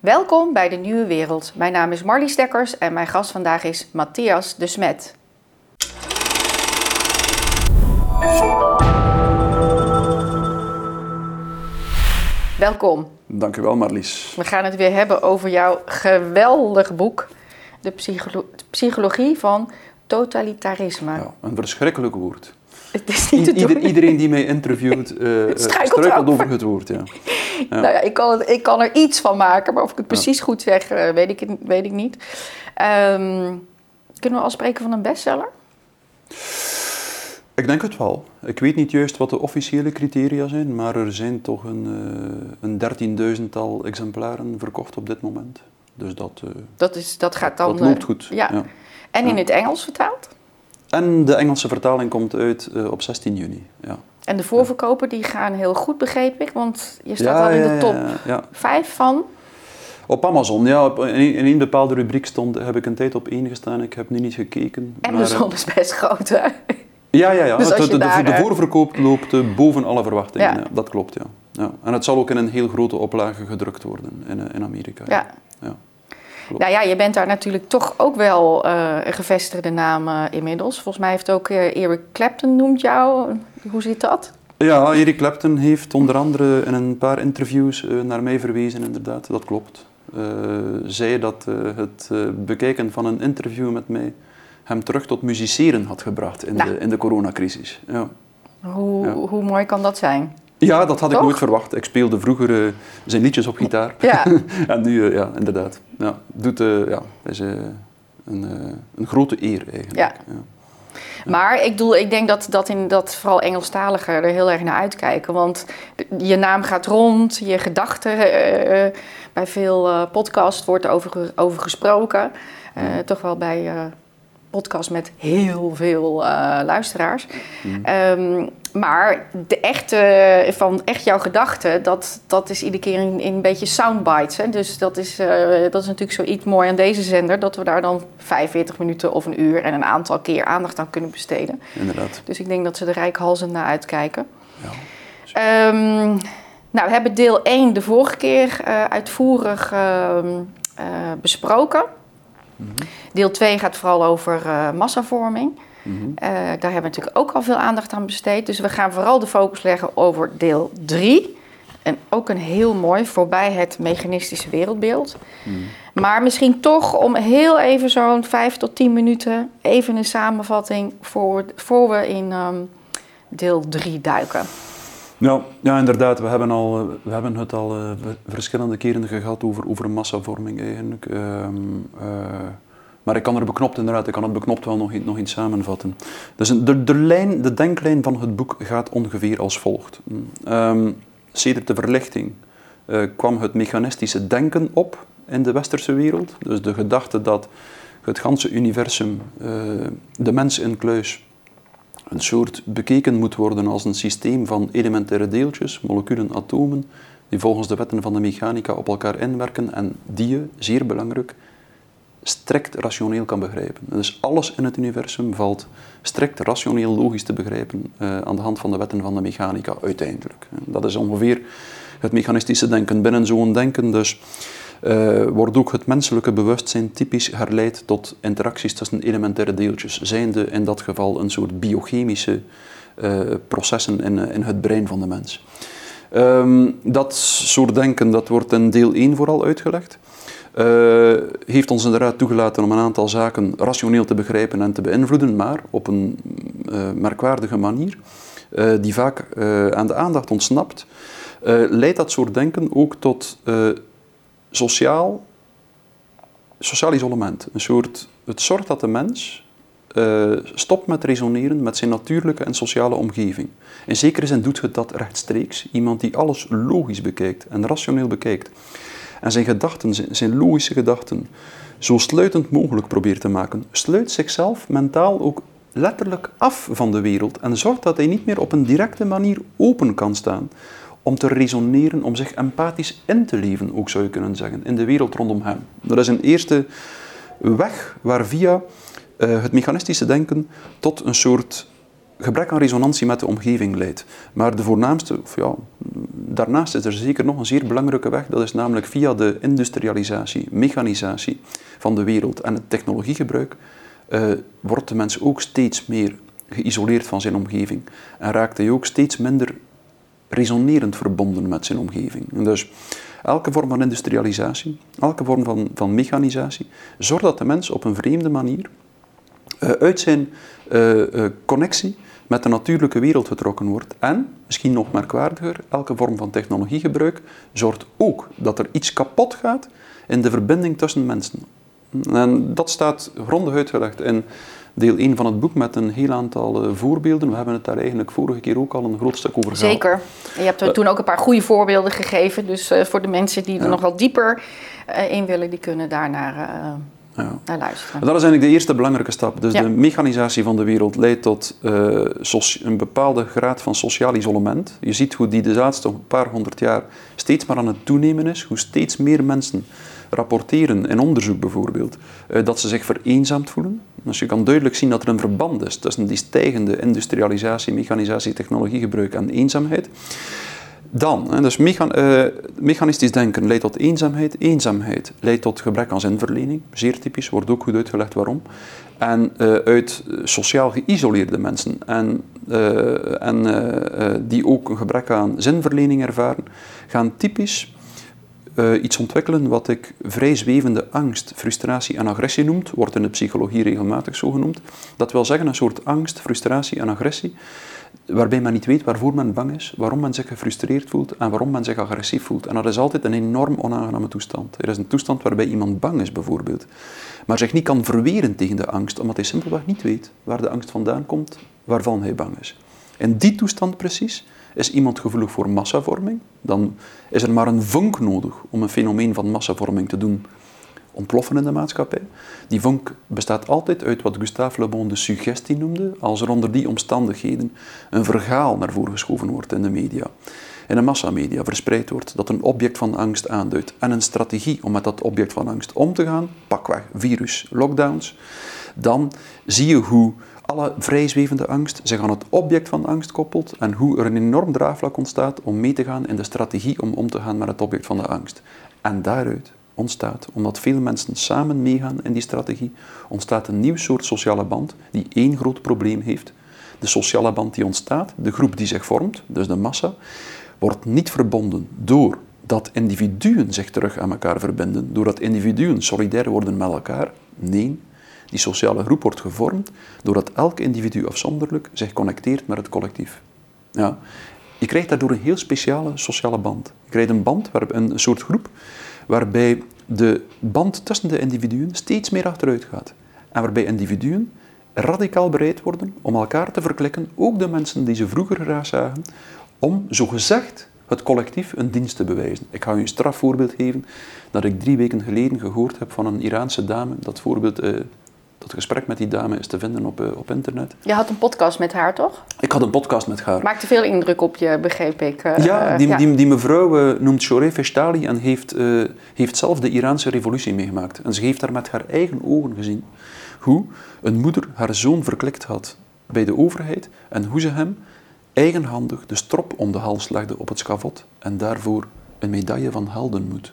Welkom bij de Nieuwe Wereld. Mijn naam is Marlies Dekkers en mijn gast vandaag is Matthias de Smet. Welkom. Dankjewel Marlies. We gaan het weer hebben over jouw geweldige boek, De Psycholo Psychologie van Totalitarisme. Ja, een verschrikkelijk woord. Het is niet te Ieder, doen. iedereen die mij interviewt eh, Struikelt over het woord. Ja. Nou ja, ik kan, het, ik kan er iets van maken, maar of ik het precies goed zeg, eh, weet, ik, weet ik niet. Ehm, kunnen we al spreken van een bestseller? Ik denk het wel. Ik weet niet juist wat de officiële criteria zijn, maar er zijn toch een, eh, een dertienduizendtal exemplaren verkocht op dit moment. Dus dat, eh, Dat, is, dat gaat dan... dat loopt eh, goed. ja. En in Ja. het Engels vertaald? En de Engelse vertaling komt uit eh, op 16 juni. Ja. En de voorverkopen die gaan heel goed, begreep ik, want je staat al in de top ja, ja. 5 van... Op Amazon, ja. Op, in, in een bepaalde rubriek stond, heb ik een tijd op één gestaan. Ik heb nu niet gekeken. maar, eh, Amazon is best groot, hè? Ja, ja, ja. Dus de, de, de- daar, de eh, voorverkoop loopt eh, boven alle verwachtingen. Ja. Dat klopt, ja. ja. En het zal ook in een heel grote oplage gedrukt worden in, in Amerika. Ja. Ja. Klopt. Nou ja, je bent daar natuurlijk toch ook wel eh, een gevestigde naam eh, inmiddels. Volgens mij heeft ook eh, Eric Clapton noemt jou. Hoe zit dat? Ja, Eric Clapton heeft onder andere in een paar interviews eh, naar mij verwezen, inderdaad. Dat klopt. Eh zei dat eh, het eh, bekijken van een interview met mij hem terug tot musiceren had gebracht in, Nou. de, in de coronacrisis. Ja. Hoe, Ja. hoe mooi kan dat zijn? Ja, dat had ik nooit verwacht. Ik speelde vroeger eh, zijn liedjes op gitaar. Ja, En nu, eh, ja, inderdaad. Ja, doet, eh, ja, is een, een grote eer eigenlijk. Ja. maar ik, bedoel, ik denk dat, dat, in, dat vooral Engelstaligen er heel erg naar uitkijken. Want je naam gaat rond, je gedachten. bij veel podcasts wordt er over, over gesproken. Eh, toch wel bij podcasts met heel veel luisteraars. Mhm. Ehm, maar de echte, van echt jouw gedachten, dat, dat is iedere keer in een beetje soundbites. Hè? Dus dat is, eh, dat is natuurlijk zoiets mooi aan deze zender, dat we daar dan 45 minuten of een uur en een aantal keer aandacht aan kunnen besteden. Inderdaad. Dus ik denk dat ze er rijkhalsend naar uitkijken. Ja. Ehm, nou, we hebben deel 1 de vorige keer eh, uitvoerig ehm, eh, besproken. Deel 2 gaat vooral over massavorming. Mhm. Eh, daar hebben we natuurlijk ook al veel aandacht aan besteed. Dus we gaan vooral de focus leggen over deel 3. En ook een heel mooi voorbij het mechanistische wereldbeeld. Mhm. Maar misschien toch om heel even zo'n 5 tot 10 minuten even een samenvatting voor, voor we in ehm, deel 3 duiken. Ja, ja, inderdaad. We hebben, al, eh, we hebben het al eh, ver- verschillende keren gehad over, over massavorming eigenlijk. Ehm, eh, maar ik kan er beknopt inderdaad, ik kan het beknopt wel nog, nog iets samenvatten. Dus de, de, lijn, de denklijn van het boek gaat ongeveer als volgt. Um, de verlichting eh, kwam het mechanistische denken op in de westerse wereld. Dus de gedachte dat het ganse universum, eh, de mens in kluis, een soort bekeken moet worden als een systeem van elementaire deeltjes, moleculen, atomen, die volgens de wetten van de mechanica op elkaar inwerken en die je, zeer belangrijk, strikt rationeel kan begrijpen. Dus alles in het universum valt strikt rationeel logisch te begrijpen eh, aan de hand van de wetten van de mechanica uiteindelijk. Dat is ongeveer het mechanistische denken. Binnen zo'n denken dus eh, wordt ook het menselijke bewustzijn typisch herleid tot interacties tussen elementaire deeltjes, zijnde in dat geval een soort biochemische eh, processen in, in het brein van de mens. Ehm, dat soort denken dat wordt in deel 1 vooral uitgelegd. Eh, heeft ons inderdaad toegelaten om een aantal zaken rationeel te begrijpen en te beïnvloeden, maar op een eh, merkwaardige manier, eh, die vaak aan de aandacht ontsnapt, leidt dat soort denken ook tot sociaal, sociaal isolement. Een soort, het zorgt dat de mens stopt met resoneren met zijn natuurlijke en sociale omgeving. In zekere zin doet het dat rechtstreeks. Iemand die alles logisch bekijkt en rationeel bekijkt. En zijn gedachten, zijn- zijn logische gedachten, zo sluitend mogelijk probeert te maken, sluit zichzelf mentaal ook letterlijk af van de wereld en zorgt dat hij niet meer op een directe manier open kan staan om te resoneren, om zich empathisch in te leven, ook zou je kunnen zeggen, in de wereld rondom hem. Dat is een eerste weg waar via eh, het mechanistische denken tot een soort gebrek aan resonantie met de omgeving leidt. Maar de voornaamste, of ja, daarnaast is er zeker nog een zeer belangrijke weg, dat is namelijk via de industrialisatie, mechanisatie van de wereld en het technologiegebruik, uh, wordt de mens ook steeds meer geïsoleerd van zijn omgeving en raakt hij ook steeds minder resonerend verbonden met zijn omgeving. dus elke vorm van industrialisatie, elke vorm van, van mechanisatie, zorgt dat de mens op een vreemde manier uh, uit zijn uh, connectie met de natuurlijke wereld getrokken wordt. En, misschien nog merkwaardiger, elke vorm van technologiegebruik zorgt ook dat er iets kapot gaat in de verbinding tussen mensen. En dat staat grondig uitgelegd in deel 1 van het boek met een heel aantal uh, voorbeelden. We hebben het daar eigenlijk vorige keer ook al een groot stuk over gehad. Zeker. Je hebt er uh, toen ook een paar goede voorbeelden gegeven. Dus uh, voor de mensen die er nog wat dieper in willen, die kunnen daar naar, luisteren. Dat is eigenlijk de eerste belangrijke stap. Dus de mechanisatie van de wereld leidt tot een bepaalde graad van sociaal isolement. Je ziet hoe die de laatste paar honderd jaar steeds maar aan het toenemen is. Hoe steeds meer mensen rapporteren in onderzoek bijvoorbeeld, uh, dat ze zich vereenzaamd voelen. Dus je kan duidelijk zien dat er een verband is tussen die stijgende industrialisatie, mechanisatie, technologiegebruik en eenzaamheid. Dan, dus uh, mechanistisch denken leidt tot eenzaamheid. Eenzaamheid leidt tot gebrek aan zinverlening. Zeer typisch, wordt ook goed uitgelegd waarom. En uh, uit sociaal geïsoleerde mensen en, en die ook een gebrek aan zinverlening ervaren, gaan typisch iets ontwikkelen wat ik vrij zwevende angst, frustratie en agressie noemt, wordt in de psychologie regelmatig zo genoemd. Dat wil zeggen een soort angst, frustratie en agressie, waarbij men niet weet waarvoor men bang is, waarom men zich gefrustreerd voelt en waarom men zich agressief voelt. En dat is altijd een enorm onaangename toestand. Er is een toestand waarbij iemand bang is, bijvoorbeeld, maar zich niet kan verweren tegen de angst, omdat hij simpelweg niet weet waar de angst vandaan komt, waarvan hij bang is. In die toestand precies is iemand gevoelig voor massavorming, dan is er maar een vonk nodig om een fenomeen van massavorming te doen ontploffen in de maatschappij. Die vonk bestaat altijd uit wat Gustave Le Bon de suggestie noemde, als er onder die omstandigheden een verhaal naar voren geschoven wordt in de media, in de massamedia verspreid wordt, dat een object van angst aanduidt en een strategie om met dat object van angst om te gaan, pakweg virus, lockdowns, dan zie je hoe alle vrijzwevende angst zich aan het object van angst koppelt en hoe er een enorm draagvlak ontstaat om mee te gaan in de strategie om om te gaan met het object van de angst. En daaruit ontstaat, omdat veel mensen samen meegaan in die strategie, ontstaat een nieuw soort sociale band die één groot probleem heeft. De sociale band die ontstaat, de groep die zich vormt, dus de massa, wordt niet verbonden door dat individuen zich terug aan elkaar verbinden, doordat individuen solidair worden met elkaar. Nee, die sociale groep wordt gevormd doordat elk individu afzonderlijk zich connecteert met het collectief. Ja. Je krijgt daardoor een heel speciale sociale band. Je krijgt een band, een soort groep, waarbij de band tussen de individuen steeds meer achteruit gaat. En waarbij individuen radicaal bereid worden om elkaar te verklikken, ook de mensen die ze vroeger graag zagen, om zogezegd het collectief een dienst te bewijzen. Ik ga u een strafvoorbeeld geven dat ik drie weken geleden gehoord heb van een Iraanse dame. Dat voorbeeld eh, dat gesprek met die dame is te vinden op, uh, op internet. Je had een podcast met haar, toch? Ik had een podcast met haar. Maakte veel indruk op je, begreep ik. Uh, ja, die, ja. Die, die, mevrouw uh, noemt Shoreh Feshtali en heeft, heeft zelf de Iraanse revolutie meegemaakt. En ze heeft daar met haar eigen ogen gezien hoe een moeder haar zoon verklikt had bij de overheid en hoe ze hem eigenhandig de strop om de hals legde op het schavot en daarvoor een medaille van heldenmoed.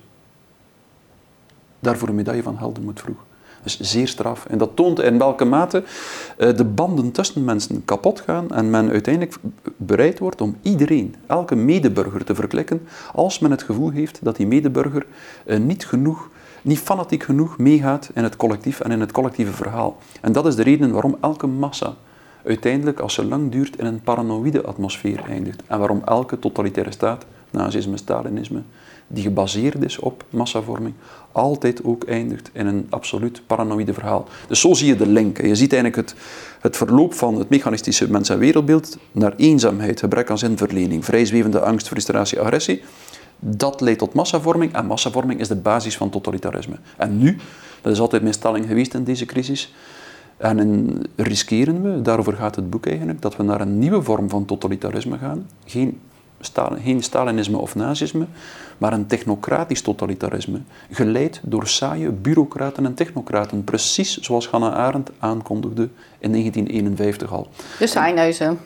Daarvoor een medaille van heldenmoed vroeg. Dus zeer straf. En dat toont in welke mate uh, de banden tussen mensen kapot gaan en men uiteindelijk bereid wordt om iedereen, elke medeburger te verklikken, als men het gevoel heeft dat die medeburger uh, niet genoeg niet fanatiek genoeg meegaat in het collectief en in het collectieve verhaal. En dat is de reden waarom elke massa uiteindelijk, als ze lang duurt, in een paranoïde atmosfeer eindigt. En waarom elke totalitaire staat, nazisme, Stalinisme, die gebaseerd is op massavorming, altijd ook eindigt in een absoluut paranoïde verhaal. Dus zo zie je de link. Je ziet eigenlijk het, het verloop van het mechanistische mens- en wereldbeeld naar eenzaamheid, gebrek aan zinverlening, vrijzwevende angst, frustratie, agressie. Dat leidt tot massavorming en massavorming is de basis van totalitarisme. En nu, dat is altijd mijn stelling geweest in deze crisis, en in, riskeren we, daarover gaat het boek eigenlijk, dat we naar een nieuwe vorm van totalitarisme gaan. Geen geen Stalinisme of nazisme, maar een technocratisch totalitarisme, geleid door saaie bureaucraten en technocraten, precies zoals Hannah Arendt aankondigde in 1951 al. De saaineuzen.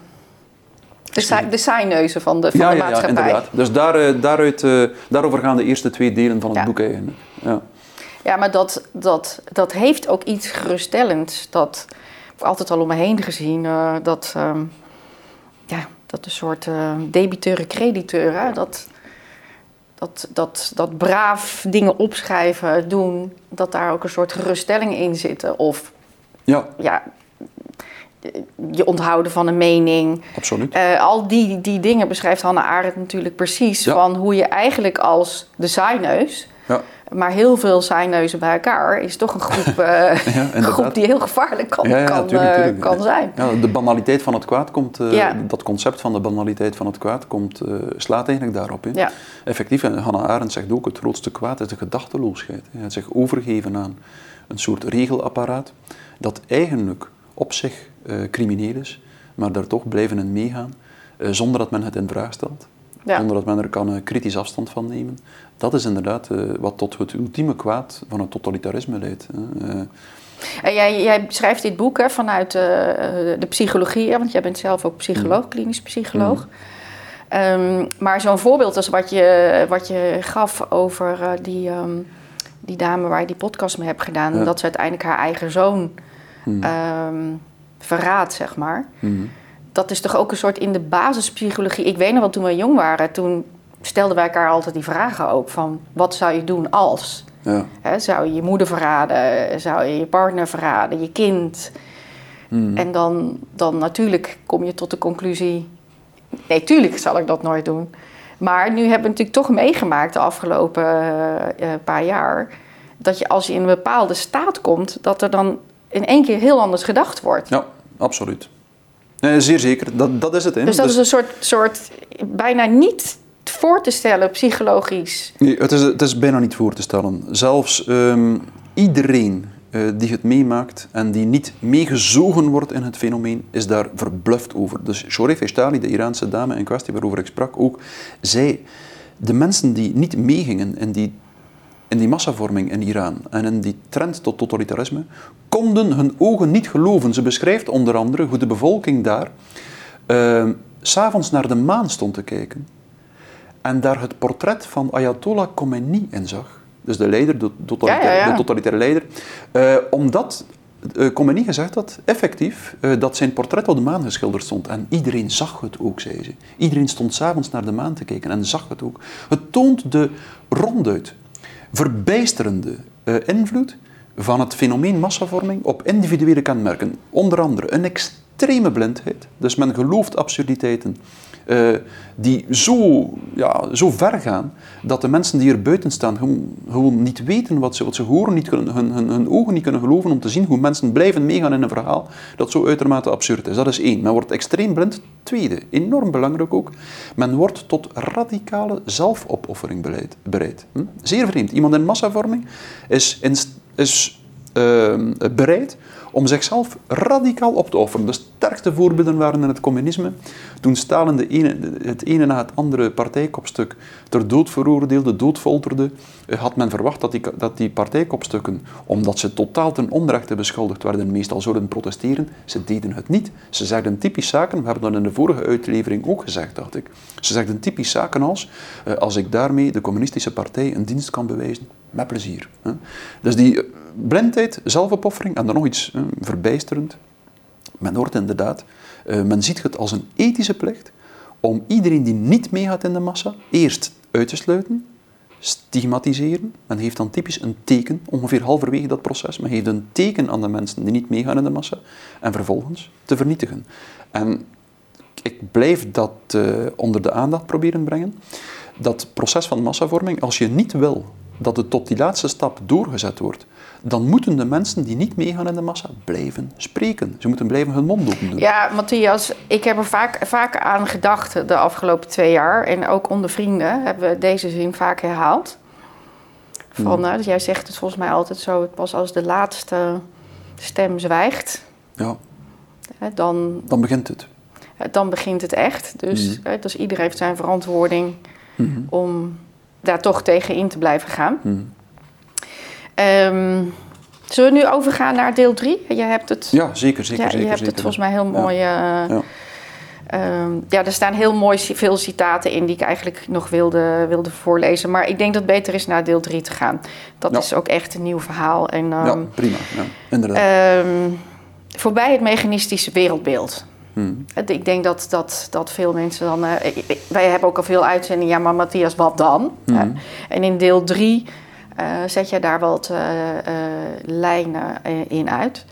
De, saai, de saaineuzen van de, van ja, de ja, maatschappij. Ja, inderdaad. Dus daar, eh, daaruit, eh, daarover gaan de eerste twee delen van het Ja. boek eigenlijk. Ja. Ja, maar dat, dat, dat heeft ook iets geruststellends. Dat heb ik altijd al om me heen gezien. eh, dat, ehm, ja, dat een soort uh, debiteuren, crediteuren. Dat, dat, dat, dat braaf dingen opschrijven, doen. Dat daar ook een soort geruststelling in zitten. Of ja, ja, je onthouden van een mening. absoluut. Eh, al die, die dingen beschrijft Hannah Arendt natuurlijk precies. Ja. Van hoe je eigenlijk als de saaineus... Ja. Maar heel veel saaineuzen bij elkaar is toch een groep, eh, Ja, een inderdaad. groep die heel gevaarlijk kan, Ja, ja, kan, tuurlijk, eh, tuurlijk. kan zijn. Ja, de banaliteit van het kwaad komt, eh, dat concept van de banaliteit van het kwaad komt, slaat eigenlijk daarop. Ja. Effectief, en Hannah Arendt zegt ook, het grootste kwaad is de gedachteloosheid. Het zich overgeven aan een soort regelapparaat dat eigenlijk op zich crimineel is, maar daar toch blijven in meegaan, zonder dat men het in vraag stelt. Ja. Zonder dat men er kan eh, kritisch afstand van nemen. Dat is inderdaad eh, wat tot het ultieme kwaad van het totalitarisme leidt. Eh, En jij, jij schrijft dit boek hè, vanuit de psychologie, hè, want jij bent zelf ook psycholoog, klinisch psycholoog. Ehm, maar zo'n voorbeeld als wat je, wat je gaf over die, ehm, die dame waar je die podcast mee hebt gedaan, Ja. dat ze uiteindelijk haar eigen zoon hmm, ehm, verraadt, zeg maar. hmm. Dat is toch ook een soort in de basispsychologie. Ik weet nog wel, toen we jong waren, toen stelden wij elkaar altijd die vragen ook van wat zou je doen als? Ja. Zou je je moeder verraden? Zou je je partner verraden? Je kind? Hmm. En dan, dan natuurlijk kom je tot de conclusie... Nee, tuurlijk zal ik dat nooit doen. Maar nu hebben we natuurlijk toch meegemaakt de afgelopen eh, eh, paar jaar... dat je als je in een bepaalde staat komt... dat er dan in één keer heel anders gedacht wordt. Ja, absoluut. Nee, zeer zeker. Dat, dat is het. Hè. Dus dat is een soort, soort bijna niet voor te stellen psychologisch. Nee, het, is, het is bijna niet voor te stellen. Zelfs ehm, iedereen eh, die het meemaakt en die niet meegezogen wordt in het fenomeen, is daar verbluft over. Dus Shoref Eshtali, de Iraanse dame in kwestie waarover ik sprak, ook zei, de mensen die niet meegingen in die, in die massavorming in Iran en in die trend tot totalitarisme, konden hun ogen niet geloven. Ze beschrijft onder andere hoe de bevolking daar eh, s'avonds naar de maan stond te kijken en daar het portret van Ayatollah Khomeini in zag. Dus de leider, de, totalitaire, Ja, ja, ja. de totalitaire leider. Eh, omdat eh, Khomeini gezegd had, effectief, eh, dat zijn portret op de maan geschilderd stond. En iedereen zag het ook, zei ze. Iedereen stond s'avonds naar de maan te kijken en zag het ook. Het toont de ronduit verbijsterende eh, invloed van het fenomeen massavorming op individuele kenmerken. Onder andere een extreme blindheid. Dus men gelooft absurditeiten eh, die zo, ja, zo ver gaan dat de mensen die er buiten staan gewoon, niet weten wat ze, wat ze horen, niet kunnen, hun, hun, hun ogen niet kunnen geloven om te zien hoe mensen blijven meegaan in een verhaal dat zo uitermate absurd is. Dat is één. Men wordt extreem blind. Tweede, enorm belangrijk ook, men wordt tot radicale zelfopoffering bereid. hm? Zeer vreemd. Iemand in massavorming is, is eh, bereid om zichzelf radicaal op te offeren. De sterkste voorbeelden waren in het communisme. Toen Stalin de ene, het ene na het andere partijkopstuk ter dood veroordeelde, doodfolterde, eh, had men verwacht dat die, dat die partijkopstukken, omdat ze totaal ten onrechte beschuldigd werden, meestal zouden protesteren. Ze deden het niet. Ze zegden typisch zaken, we hebben dat in de vorige uitlevering ook gezegd, dacht ik. Ze zegden typisch zaken als, eh, als ik daarmee de communistische partij een dienst kan bewijzen, met plezier. hè. Dus die eh, blindheid, zelfopoffering en dan nog iets eh, verbijsterend. Men hoort inderdaad, eh, men ziet het als een ethische plicht om iedereen die niet meegaat in de massa eerst uit te sluiten, stigmatiseren. Men geeft dan typisch een teken, ongeveer halverwege dat proces. Men geeft een teken aan de mensen die niet meegaan in de massa en vervolgens te vernietigen. En ik blijf dat eh, onder de aandacht proberen brengen. Dat proces van massavorming, als je niet wil dat het tot die laatste stap doorgezet wordt, dan moeten de mensen die niet meegaan in de massa blijven spreken. Ze moeten blijven hun mond open doen. Ja, Matthias, ik heb er vaak, vaak aan gedacht de afgelopen twee jaar. En ook onder vrienden hebben we deze zin vaak herhaald. Van, eh, dus jij zegt het volgens mij altijd zo, pas als de laatste stem zwijgt, Ja, dan, dan begint het. dan begint het echt. Dus, eh, dus iedereen heeft zijn verantwoording Mhm. om daar toch tegen in te blijven gaan. Mhm. Ehm, zullen we nu overgaan naar deel 3? Je hebt het, Ja, zeker, zeker, ja, zeker. je hebt zeker. het volgens mij heel mooi. eh, Ja. ehm, ja, er staan heel mooi veel citaten in die ik eigenlijk nog wilde, wilde voorlezen. Maar ik denk dat het beter is naar deel 3 te gaan. Dat is ook echt een nieuw verhaal. En, Ja, ehm, prima. Ja, inderdaad. voorbij het mechanistische wereldbeeld. Het- Ik denk dat, dat, dat veel mensen dan. eh, wij hebben ook al veel uitzendingen. Ja, maar Matthias, wat dan? Ja. En in deel 3 zet je daar wat eh, eh, lijnen eh, in uit.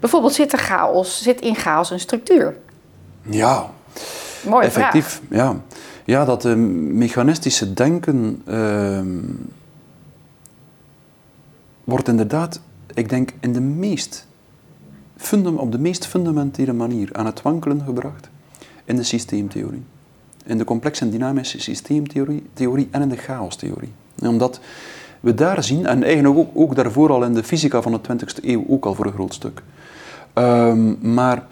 Bijvoorbeeld zit er chaos, zit in chaos een structuur? Ja, Mooie effectief. Ja. ja, dat eh, mechanistische denken ehm, wordt inderdaad, ik denk, in de meest op de meest fundamentele manier aan het wankelen gebracht in de systeemtheorie. In de complexe en dynamische systeemtheorie theorie en in de chaostheorie. Ja, Omdat we daar zien, en eigenlijk ook, ook daarvoor al in de fysica van de 20e eeuw ook al voor een groot stuk. Ehm, maar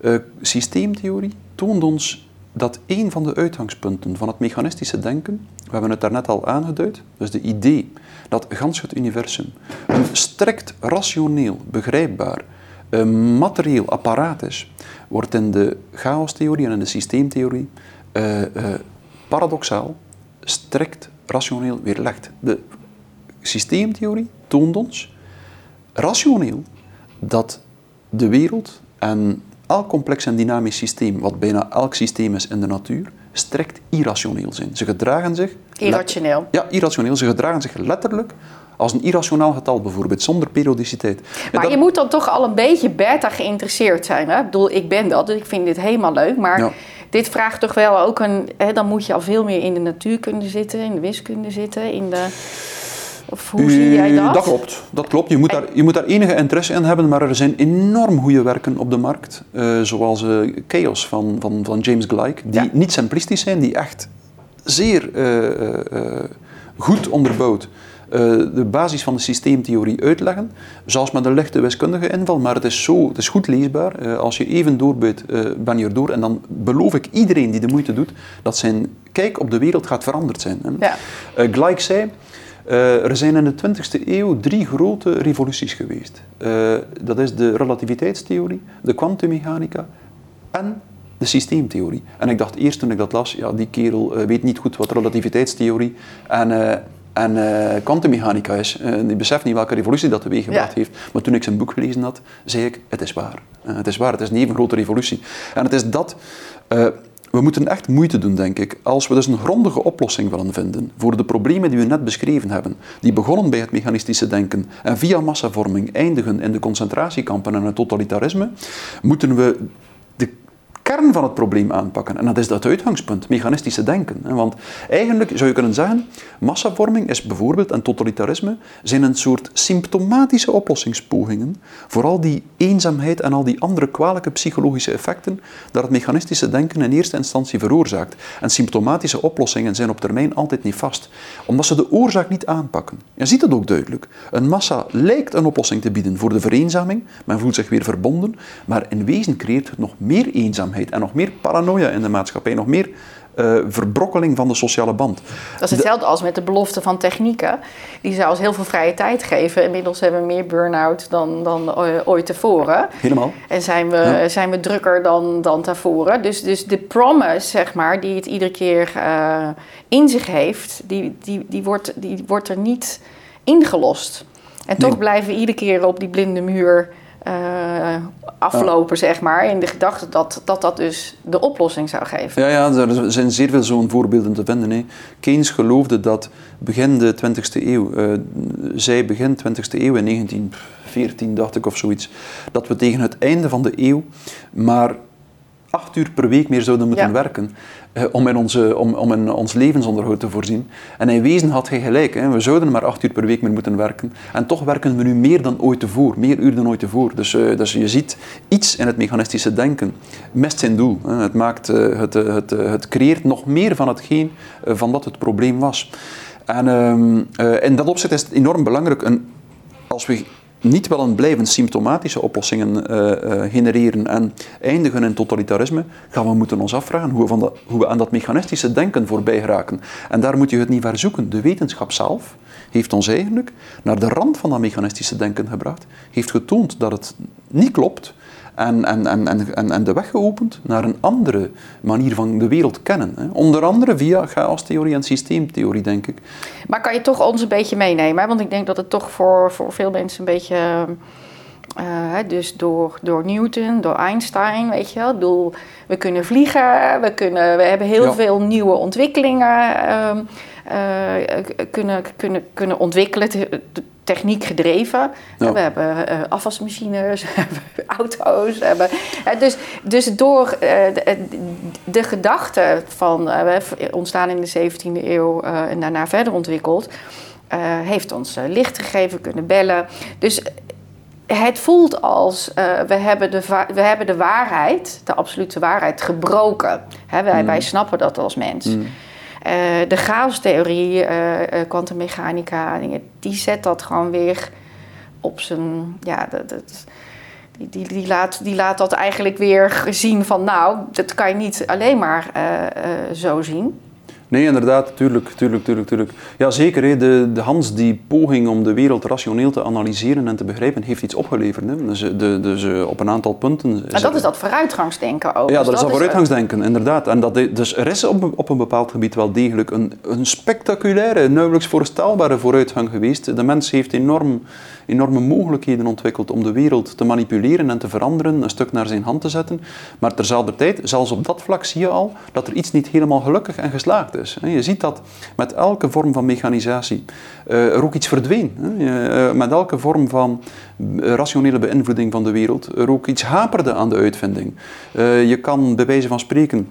eh, systeemtheorie toont ons dat een van de uitgangspunten van het mechanistische denken, we hebben het daarnet al aangeduid, dus de idee dat gans het universum een strikt rationeel, begrijpbaar, eh, materieel apparaat is, wordt in de chaostheorie en in de systeemtheorie eh, eh, paradoxaal, strikt rationeel weerlegd. De systeemtheorie toont ons rationeel dat de wereld en elk complex en dynamisch systeem, wat bijna elk systeem is in de natuur, strikt irrationeel zijn. Ze gedragen zich... Irrationeel. Ja, irrationeel. Ze gedragen zich letterlijk als een irrationaal getal bijvoorbeeld, zonder periodiciteit. Maar je moet dan toch al een beetje beta geïnteresseerd zijn. Hè? Ik bedoel, ik ben dat, dus ik vind dit helemaal leuk. Maar Ja. dit vraagt toch wel ook een... Hè, dan moet je al veel meer in de natuurkunde zitten, in de wiskunde zitten, in de... Of hoe zie jij Eh, dat? Dat klopt. Dat klopt. Je, moet daar, je moet daar enige interesse in hebben, maar er zijn enorm goede werken op de markt. eh, zoals eh, Chaos van, van, van James Gleick, die Ja. niet simplistisch zijn, die echt zeer goed onderbouwd de basis van de systeemtheorie uitleggen. Zelfs met een lichte wiskundige inval, maar het is, zo, het is goed leesbaar. Eh, als je even doorbuit, eh, ben je erdoor. En dan beloof ik iedereen die de moeite doet, dat zijn kijk op de wereld gaat veranderd zijn. Ja. Eh, Gleick zei, eh, er zijn in de 20e eeuw drie grote revoluties geweest. Eh, dat is de relativiteitstheorie, de kwantummechanica en de systeemtheorie. En ik dacht eerst toen ik dat las, ja, die kerel eh, weet niet goed wat relativiteitstheorie en, eh, en eh, kwantummechanica is. Eh, die beseft niet welke revolutie dat teweeggebracht Ja. heeft. Maar toen ik zijn boek gelezen had, zei ik, het is waar. Eh, het is waar, het is een even grote revolutie. En het is dat... we moeten echt moeite doen, denk ik, als we dus een grondige oplossing willen vinden voor de problemen die we net beschreven hebben, die begonnen bij het mechanistische denken en via massavorming eindigen in de concentratiekampen en het totalitarisme, moeten we de kern van het probleem aanpakken. En dat is dat uitgangspunt, mechanistische denken. Want eigenlijk zou je kunnen zeggen, massavorming is bijvoorbeeld en totalitarisme zijn een soort symptomatische oplossingspogingen voor al die eenzaamheid en al die andere kwalijke psychologische effecten dat het mechanistische denken in eerste instantie veroorzaakt. En symptomatische oplossingen zijn op termijn altijd niet vast, omdat ze de oorzaak niet aanpakken. Je ziet het ook duidelijk. Een massa lijkt een oplossing te bieden voor de vereenzaming, men voelt zich weer verbonden, maar in wezen creëert het nog meer eenzaamheid en nog meer paranoia in de maatschappij, nog meer eh, verbrokkeling van de sociale band. Dat is hetzelfde als met de belofte van technieken. Die zou ons heel veel vrije tijd geven. Inmiddels hebben we meer burn-out dan, dan eh, ooit tevoren. Helemaal. En zijn we, Ja. zijn we drukker dan, dan tevoren. Dus, dus de promise, zeg maar, die het iedere keer eh, in zich heeft, die, die, die, wordt, die wordt er niet ingelost. En toch blijven we iedere keer op die blinde muur eh, aflopen, zeg maar. In de gedachte dat, dat dat dus de oplossing zou geven. Ja, ja, er zijn zeer veel zo'n voorbeelden te vinden. Hè. Keynes geloofde dat begin de 20e eeuw, eh, zij begin 20e eeuw in 1914 dacht ik of zoiets, dat we tegen het einde van de eeuw maar acht uur per week meer zouden moeten Ja. werken eh, om, in onze, om, om in ons levensonderhoud te voorzien. En in wezen had hij gelijk, hè. we zouden maar acht uur per week meer moeten werken. En toch werken we nu meer dan ooit tevoren, meer uur dan ooit tevoren. Dus, eh, dus je ziet iets in het mechanistische denken mist zijn doel. Hè. Het, maakt, eh, het, eh, het, eh, het creëert nog meer van hetgeen van dat het probleem was. En ehm, eh, in dat opzicht is het enorm belangrijk, een, als we niet willen blijven symptomatische oplossingen uh, genereren en eindigen in totalitarisme, gaan we moeten ons afvragen hoe we, van dat, hoe we aan dat mechanistische denken voorbij geraken. En daar moet je het niet ver zoeken. De wetenschap zelf heeft ons eigenlijk naar de rand van dat mechanistische denken gebracht, heeft getoond dat het niet klopt en, en, en, en, en de weg geopend naar een andere manier van de wereld kennen. Hè. Onder andere via chaostheorie en systeemtheorie, denk ik. Maar kan je toch ons een beetje meenemen? Hè? Want ik denk dat het toch voor, voor veel mensen een beetje... Uh, dus door, door Newton, door Einstein, weet je wel. Bedoel, we kunnen vliegen, we, kunnen, we hebben heel veel nieuwe ontwikkelingen uh, kunnen, kunnen, kunnen ontwikkelen techniek gedreven. We hebben uh, afwasmachines, we hebben auto's. We hebben, uh, dus, dus door de, de, gedachte van ontstaan in de 17e eeuw en daarna verder ontwikkeld, heeft ons licht gegeven, kunnen bellen. Dus het voelt als we, hebben de we hebben de waarheid, de absolute waarheid, gebroken. Hè, wij, mm. wij snappen dat als mens. Mm. Uh, de chaostheorie, uh, kwantummechanica, die zet dat gewoon weer op zijn. Ja, dat, dat, die, die, die, laat, die laat dat eigenlijk weer zien van nou, dat kan je niet alleen maar zo zien. Nee, inderdaad, tuurlijk, tuurlijk, tuurlijk, tuurlijk. Ja, zeker. Hè. De, de Hans, die poging om de wereld rationeel te analyseren en te begrijpen, heeft iets opgeleverd. Hè. Dus, de, dus op een aantal punten... Maar dat is dat vooruitgangsdenken ook. Ja, dus dat, is dat vooruitgangsdenken, inderdaad. En dat, dus er is op, op een bepaald gebied wel degelijk een, een spectaculaire, nauwelijks voorstelbare vooruitgang geweest. De mens heeft enorm enorme mogelijkheden ontwikkeld om de wereld te manipuleren en te veranderen, een stuk naar zijn hand te zetten. Maar terzelfde tijd, zelfs op dat vlak zie je al dat er iets niet helemaal gelukkig en geslaagd is. Je ziet dat met elke vorm van mechanisatie eh, er ook iets verdween. Eh, met elke vorm van rationele beïnvloeding van de wereld er ook iets haperde aan de uitvinding. Je kan bij wijze van spreken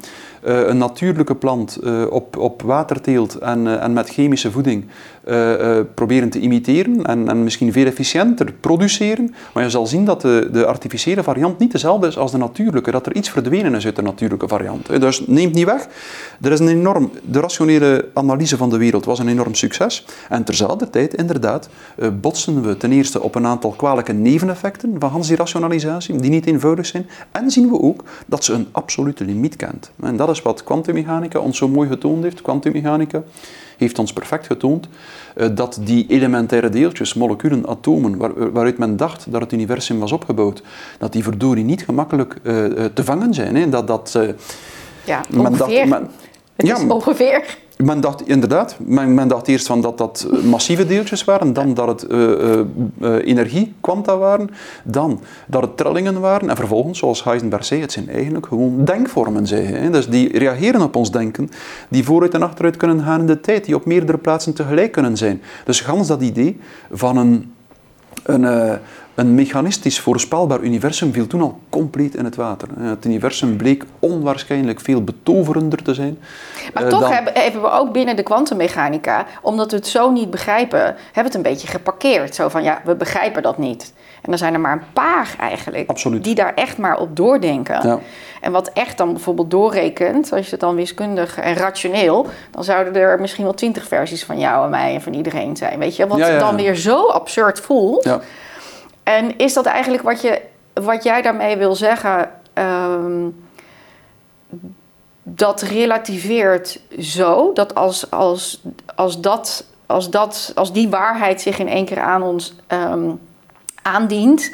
uh, een natuurlijke plant uh, op, op waterteelt en, en met chemische voeding proberen te imiteren en, en misschien veel efficiënter produceren. Maar je zal zien dat de, de artificiële variant niet dezelfde is als de natuurlijke, dat er iets verdwenen is uit de natuurlijke variant. Dus neemt niet weg. Er is een enorm, de rationele analyse van de wereld was een enorm succes. En terzelfde tijd, inderdaad, botsen we ten eerste op een aantal kwalijke neveneffecten van Hans die rationalisatie, die niet eenvoudig zijn. En zien we ook dat ze een absolute limiet kent. En dat is wat kwantummechanica ons zo mooi getoond heeft. Kwantummechanica heeft ons perfect getoond uh, dat die elementaire deeltjes, moleculen, atomen, waar, waaruit men dacht dat het universum was opgebouwd, dat die verdorie niet gemakkelijk uh, te vangen zijn. Hè. Dat, dat, ja, men ongeveer. Dacht, men, het ja, is ongeveer. Men dacht inderdaad, men, men, dacht eerst van dat dat massieve deeltjes waren, dan dat het uh, uh, waren, dan dat het trillingen waren en vervolgens, zoals Heisenberg zei, het zijn eigenlijk gewoon denkvormen, hij. Dus die reageren op ons denken, die vooruit en achteruit kunnen gaan in de tijd, die op meerdere plaatsen tegelijk kunnen zijn. Dus gans dat idee van een, een een mechanistisch voorspelbaar universum viel toen al compleet in het water. Het universum bleek onwaarschijnlijk veel betoverender te zijn. Maar uh, toch dan... hebben, we ook binnen de kwantummechanica, omdat we het zo niet begrijpen, hebben we het een beetje geparkeerd. Zo van ja, we begrijpen dat niet. En er zijn er maar een paar eigenlijk Absoluut. die daar echt maar op doordenken. Ja. En wat echt dan bijvoorbeeld doorrekent, als je het dan wiskundig en rationeel, dan zouden er misschien wel twintig versies van jou en mij en van iedereen zijn. Weet je, wat ja, ja, dan weer zo absurd voelt. En is dat eigenlijk wat, je, wat jij daarmee wil zeggen? Um, dat relativeert zo dat als, als, als, dat, als, dat, als die waarheid zich in één keer aan ons um, aandient,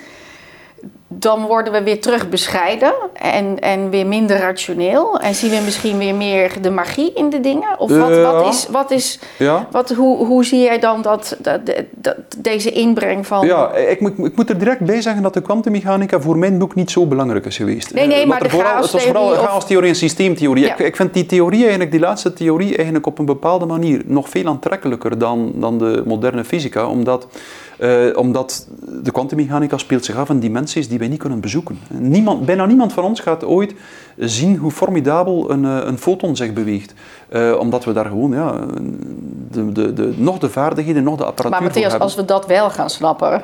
dan worden we weer terug bescheiden en, en weer minder rationeel. En zien we misschien weer meer de magie in de dingen? Of wat, wat is, wat is ja. wat, hoe, hoe zie jij dan dat, dat, dat, deze inbreng van... Ja, ik moet, ik moet er direct bij zeggen dat de kwantummechanica voor mijn boek niet zo belangrijk is geweest. Nee, nee, maar de vooral, Het was vooral chaostheorie en systeemtheorie. Ik, ik vind die theorie eigenlijk, die laatste theorie, eigenlijk op een bepaalde manier nog veel aantrekkelijker dan, dan de moderne fysica, omdat... Uh, omdat de kwantummechanica speelt zich af in dimensies die wij niet kunnen bezoeken. Niemand, bijna niemand van ons gaat ooit zien hoe formidabel een, eh, een foton zich beweegt. Uh, omdat we daar gewoon ja, de, de, de, nog de vaardigheden, nog de apparatuur Maar Matthias, als we dat wel gaan snappen...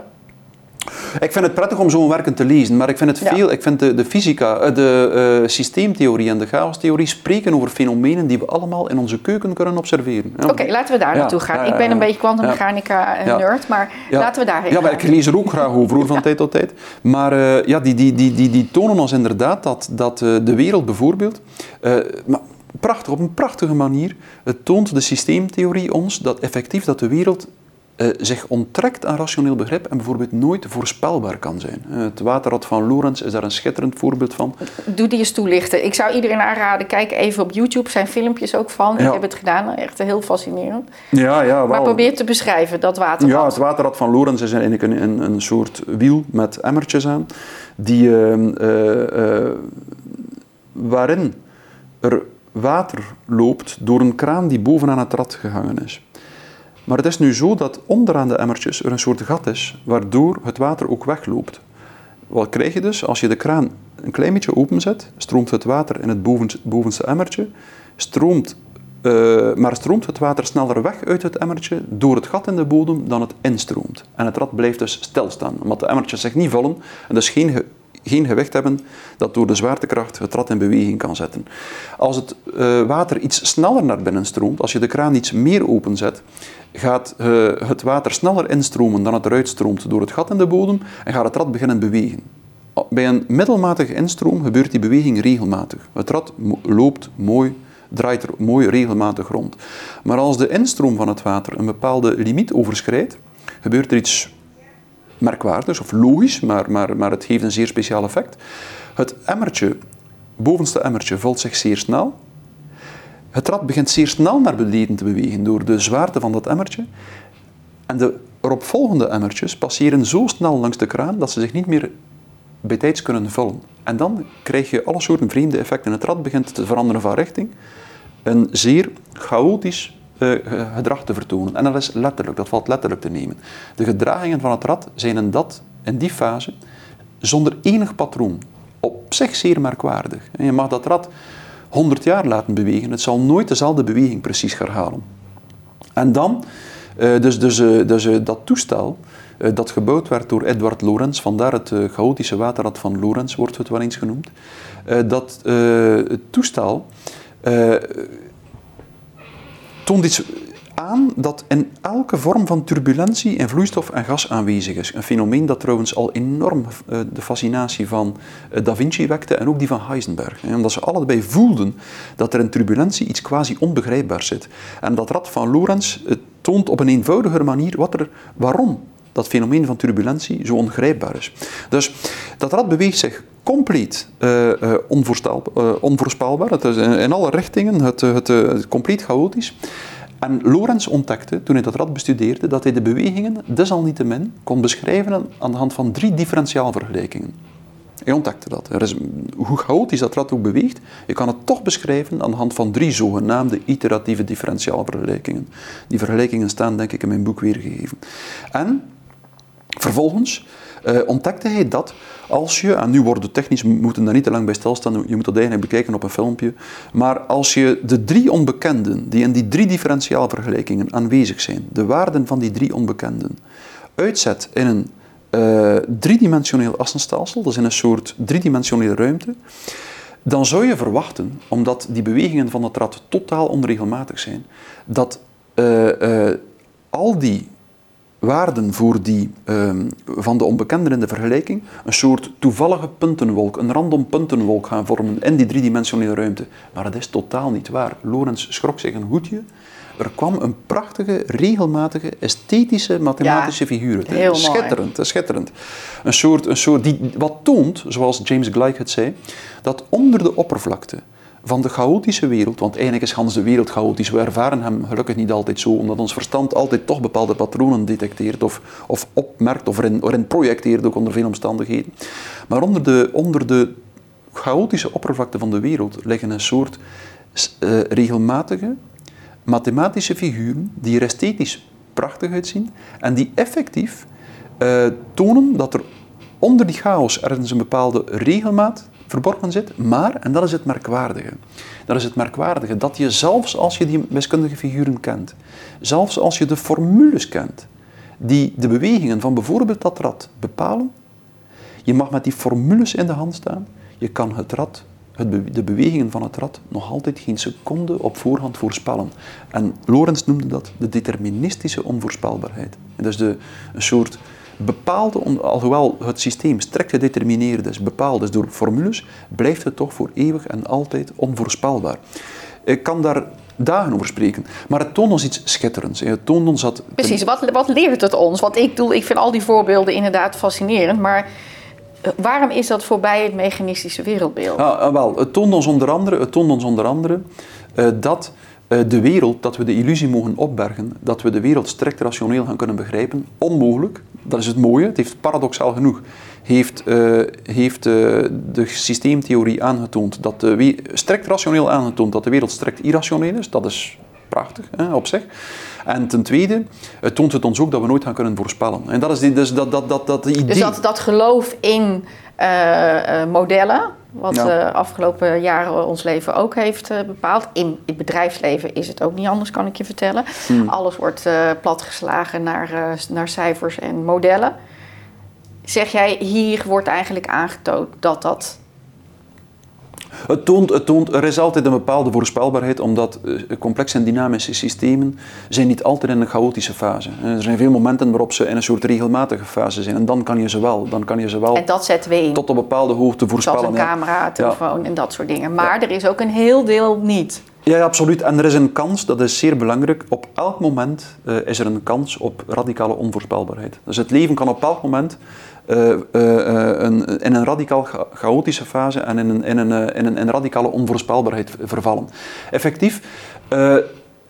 Ik vind het prettig om zo'n werken te lezen, maar ik vind het Ja. veel, ik vind de, de fysica, eh, de eh, systeemtheorie en de chaostheorie spreken over fenomenen die we allemaal in onze keuken kunnen observeren. Oké, laten we daar Ja, naartoe gaan. ja, ik ben een beetje kwantummechanica eh, maar laten we daarheen Ja, maar ik lees er ook graag over van tijd tot tijd. Maar ja, die, die, die, die, die tonen ons inderdaad dat, dat de wereld bijvoorbeeld, maar prachtig, op een prachtige manier, het toont de systeemtheorie ons dat effectief dat de wereld eh, zich onttrekt aan rationeel begrip en bijvoorbeeld nooit voorspelbaar kan zijn. Eh, het waterrad van Lorentz is daar een schitterend voorbeeld van. Doe die eens toelichten. Ik zou iedereen aanraden, kijk even op YouTube. Zijn filmpjes ook van. Ja. Ik heb het gedaan, echt heel fascinerend. Ja, ja, Maar probeer te beschrijven, dat waterrad. Ja, het waterrad van Lorentz is eigenlijk een, een, een soort wiel met emmertjes aan, die, eh, eh, eh, waarin er water loopt door een kraan die bovenaan het rad gehangen is. Maar het is nu zo dat onderaan de emmertjes er een soort gat is, waardoor het water ook wegloopt. Wat krijg je dus? Als je de kraan een klein beetje openzet, stroomt het water in het bovenste, emmertje, stroomt, eh, maar stroomt het water sneller weg uit het emmertje door het gat in de bodem dan het instroomt. En het rad blijft dus stilstaan, omdat de emmertjes zich niet vullen en dus geen, ge- geen gewicht hebben dat door de zwaartekracht het rad in beweging kan zetten. Als het eh, water iets sneller naar binnen stroomt, als je de kraan iets meer openzet, gaat eh, het water sneller instromen dan het eruit stroomt door het gat in de bodem en gaat het rad beginnen bewegen. Bij een middelmatige instroom gebeurt die beweging regelmatig. Het rad loopt mooi, draait er mooi regelmatig rond. Maar als de instroom van het water een bepaalde limiet overschrijdt, gebeurt er iets merkwaardigs of logisch, maar, maar, maar het geeft een zeer speciaal effect. Het emmertje, bovenste emmertje, vult zich zeer snel. Het rad begint zeer snel naar beneden te bewegen door de zwaarte van dat emmertje. En de eropvolgende emmertjes passeren zo snel langs de kraan dat ze zich niet meer bijtijds kunnen vullen. En dan krijg je alle soorten vreemde effecten. Het rad begint te veranderen van richting. Een zeer chaotisch eh, ge- gedrag te vertonen. En dat is letterlijk, dat valt letterlijk te nemen. De gedragingen van het rad zijn in, dat, in die fase zonder enig patroon. Op zich zeer merkwaardig. En je mag dat rad 100 jaar laten bewegen. Het zal nooit dezelfde beweging precies herhalen. En dan, eh, dus, dus, eh, dus dat toestel dat gebouwd werd door Edward Lorenz, vandaar het chaotische waterrad van Lorenz wordt het wel eens genoemd, dat toestel toont iets aan dat in elke vorm van turbulentie in vloeistof en gas aanwezig is. Een fenomeen dat trouwens al enorm eh, de fascinatie van eh, Da Vinci wekte en ook die van Heisenberg. Omdat ze allebei voelden dat er in turbulentie iets quasi onbegrijpbaars zit. En dat rad van Lorentz eh, toont op een eenvoudiger manier wat er, waarom dat fenomeen van turbulentie zo ongrijpbaar is. Dus dat rad beweegt zich compleet eh, eh, eh, onvoorspelbaar. Het is in, alle richtingen, het, het, compleet chaotisch. En Lorenz ontdekte, toen hij dat rad bestudeerde, dat hij de bewegingen desalniettemin kon beschrijven aan- aan de hand van drie differentiaalvergelijkingen. Hij ontdekte dat. Er is, hoe chaotisch dat rad ook beweegt, je kan het toch beschrijven aan de hand van drie zogenaamde iteratieve differentiaalvergelijkingen. Die vergelijkingen staan denk ik in mijn boek weergegeven. En vervolgens eh, ontdekte hij dat als je, en nu worden de technisch, moeten daar niet te lang bij stilstaan, je moet dat eigenlijk bekijken op een filmpje, maar als je de drie onbekenden die in die drie differentiaalvergelijkingen aanwezig zijn, de waarden van die drie onbekenden, uitzet in een eh, driedimensioneel assenstelsel, dus in een soort driedimensionele ruimte, dan zou je verwachten, omdat die bewegingen van het rad totaal onregelmatig zijn, dat eh, al die waarden voor die, ehm, van de onbekenden in de vergelijking een soort toevallige puntenwolk, een random puntenwolk gaan vormen in die driedimensionele ruimte. Maar dat is totaal niet waar. Lorenz schrok zich een hoedje. Er kwam een prachtige, regelmatige, esthetische, mathematische Ja, figuur heel mooi. Schitterend, hè, schitterend. Een soort, een soort die, wat toont, zoals James Gleick het zei, dat onder de oppervlakte van de chaotische wereld, want eigenlijk is Hans de wereld chaotisch, we ervaren hem gelukkig niet altijd zo, omdat ons verstand altijd toch bepaalde patronen detecteert of, of opmerkt of erin, erin projecteert, ook onder veel omstandigheden. Maar onder de, onder de chaotische oppervlakte van de wereld liggen een soort eh, regelmatige mathematische figuren die er esthetisch prachtig uitzien en die effectief eh, tonen dat er onder die chaos ergens een bepaalde regelmaat verborgen zit, maar, en dat is het merkwaardige, dat is het merkwaardige, dat je zelfs als je die wiskundige figuren kent, zelfs als je de formules kent, die de bewegingen van bijvoorbeeld dat rad bepalen, Je mag met die formules in de hand staan. Je kan het rad, de bewegingen van het rad nog altijd geen seconde op voorhand voorspellen. En Lorenz noemde dat de deterministische onvoorspelbaarheid. Dus de, een soort bepaalde, alhoewel het systeem strikt gedetermineerd is, bepaald is door formules, blijft het toch voor eeuwig en altijd onvoorspelbaar. Ik kan daar dagen over spreken. Maar het toont ons iets schitterends. Het toont ons dat... Precies, wat, wat leert het ons? Want ik, bedoel, ik vind al die voorbeelden inderdaad fascinerend, maar eh, waarom is dat voorbij het mechanistische wereldbeeld? Ah, wel, het toont ons onder andere, het toont ons onder andere uh, dat de wereld, dat we de illusie mogen opbergen, dat we de wereld strikt rationeel gaan kunnen begrijpen, onmogelijk. Dat is het mooie, het heeft paradoxaal genoeg heeft, uh, heeft uh, de systeemtheorie aangetoond, dat de strikt rationeel aangetoond dat de wereld strikt irrationeel is. Dat is prachtig hè, op zich. En ten tweede het toont het ons ook dat we nooit gaan kunnen voorspellen. En dat is die, dus dat, dat, dat, dat idee. Dus dat, dat geloof in modellen, wat de ja. afgelopen jaren ons leven ook heeft bepaald. In het bedrijfsleven is het ook niet anders, kan ik je vertellen. Hmm. Alles wordt platgeslagen naar, naar cijfers en modellen zeg jij, hier wordt eigenlijk aangetoond dat dat. Het toont, het toont, er is altijd een bepaalde voorspelbaarheid, omdat eh, complexe en dynamische systemen zijn niet altijd in een chaotische fase. Er zijn veel momenten waarop ze in een soort regelmatige fase zijn. En dan kan je ze wel, dan kan je ze wel en dat zetten we in. tot een bepaalde hoogte voorspellen. Zoals een camera, telefoon ja. en dat soort dingen. Maar er is ook een heel deel niet. Ja, absoluut. En er is een kans, dat is zeer belangrijk. Op elk moment uh, is er een kans op radicale onvoorspelbaarheid. Dus het leven kan op elk moment een, in een radicaal chaotische fase en in een, in een, in een, in radicale onvoorspelbaarheid vervallen. Effectief,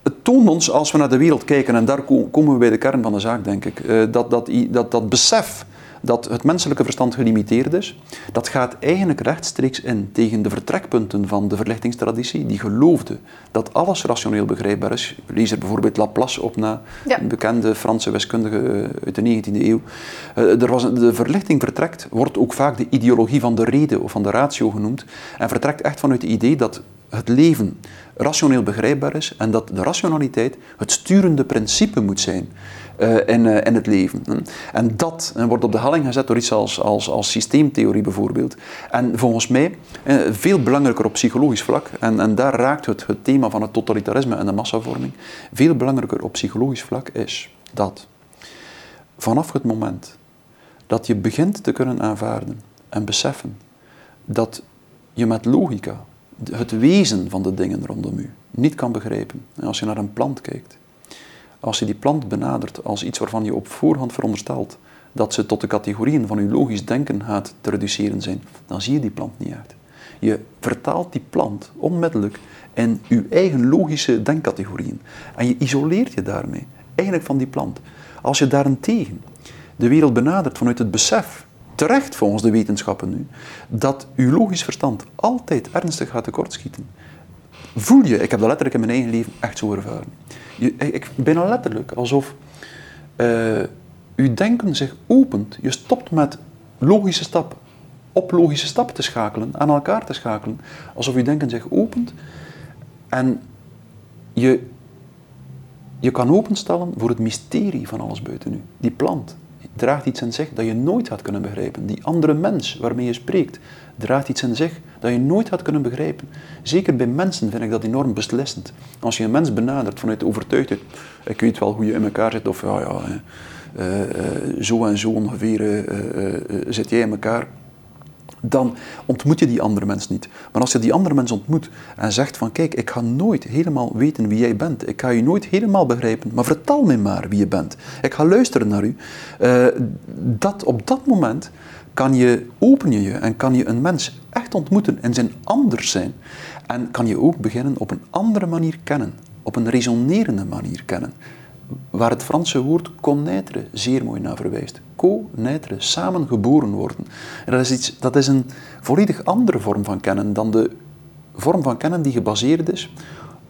het toont ons als we naar de wereld kijken, en daar komen we bij de kern van de zaak, denk ik, dat, dat, dat, dat besef dat het menselijke verstand gelimiteerd is, dat gaat eigenlijk rechtstreeks in tegen de vertrekpunten van de verlichtingstraditie, die geloofde dat alles rationeel begrijpbaar is. Lees er bijvoorbeeld Laplace op na, ja. een bekende Franse wiskundige eh, uit de 19e eeuw. Uh, er was, de verlichting vertrekt, wordt ook vaak de ideologie van de reden of van de ratio genoemd, en vertrekt echt vanuit het idee dat het leven rationeel begrijpbaar is en dat de rationaliteit het sturende principe moet zijn uh, in, uh, in het leven. En dat wordt op de helling gezet door iets als, als, als systeemtheorie bijvoorbeeld. En volgens mij veel belangrijker op psychologisch vlak, en, en daar raakt het, het thema van het totalitarisme en de massavorming, veel belangrijker op psychologisch vlak is dat vanaf het moment dat je begint te kunnen aanvaarden en beseffen dat je met logica het wezen van de dingen rondom u niet kan begrijpen. En als je naar een plant kijkt, als je die plant benadert als iets waarvan je op voorhand veronderstelt dat ze tot de categorieën van je logisch denken gaat te reduceren zijn, dan zie je die plant niet uit. Je vertaalt die plant onmiddellijk in je eigen logische denkcategorieën. En je isoleert je daarmee eigenlijk van die plant. Als je daarentegen de wereld benadert vanuit het besef, terecht volgens de wetenschappen nu, dat je logisch verstand altijd ernstig gaat tekortschieten, voel je, ik heb dat letterlijk in mijn eigen leven echt zo ervaren. Je, ik, bijna letterlijk alsof uh, uw denken zich opent. Je stopt met logische stappen, op logische stappen te schakelen, aan elkaar te schakelen. Alsof uw denken zich opent en je, je kan openstellen voor het mysterie van alles buiten u. Die plant draagt iets in zich dat je nooit had kunnen begrijpen. Die andere mens waarmee je spreekt draagt iets in zich dat je nooit had kunnen begrijpen. Zeker bij mensen vind ik dat enorm beslissend. Als je een mens benadert vanuit de overtuigdheid, ik weet wel hoe je in elkaar zit, of ja, ja, uh, uh, zo en zo ongeveer uh, zit jij in elkaar, dan ontmoet je die andere mens niet. Maar als je die andere mens ontmoet en zegt van kijk, ik ga nooit helemaal weten wie jij bent, ik ga je nooit helemaal begrijpen, maar vertel mij maar wie je bent. Ik ga luisteren naar u. dat op dat moment kan je, open je je en kan je een mens echt ontmoeten en zijn anders zijn. En kan je ook beginnen op een andere manier kennen, op een resonerende manier kennen. Waar het Franse woord connaître zeer mooi naar verwijst. Co-naître, samen geboren worden. En dat is, iets, dat is een volledig andere vorm van kennen dan de vorm van kennen die gebaseerd is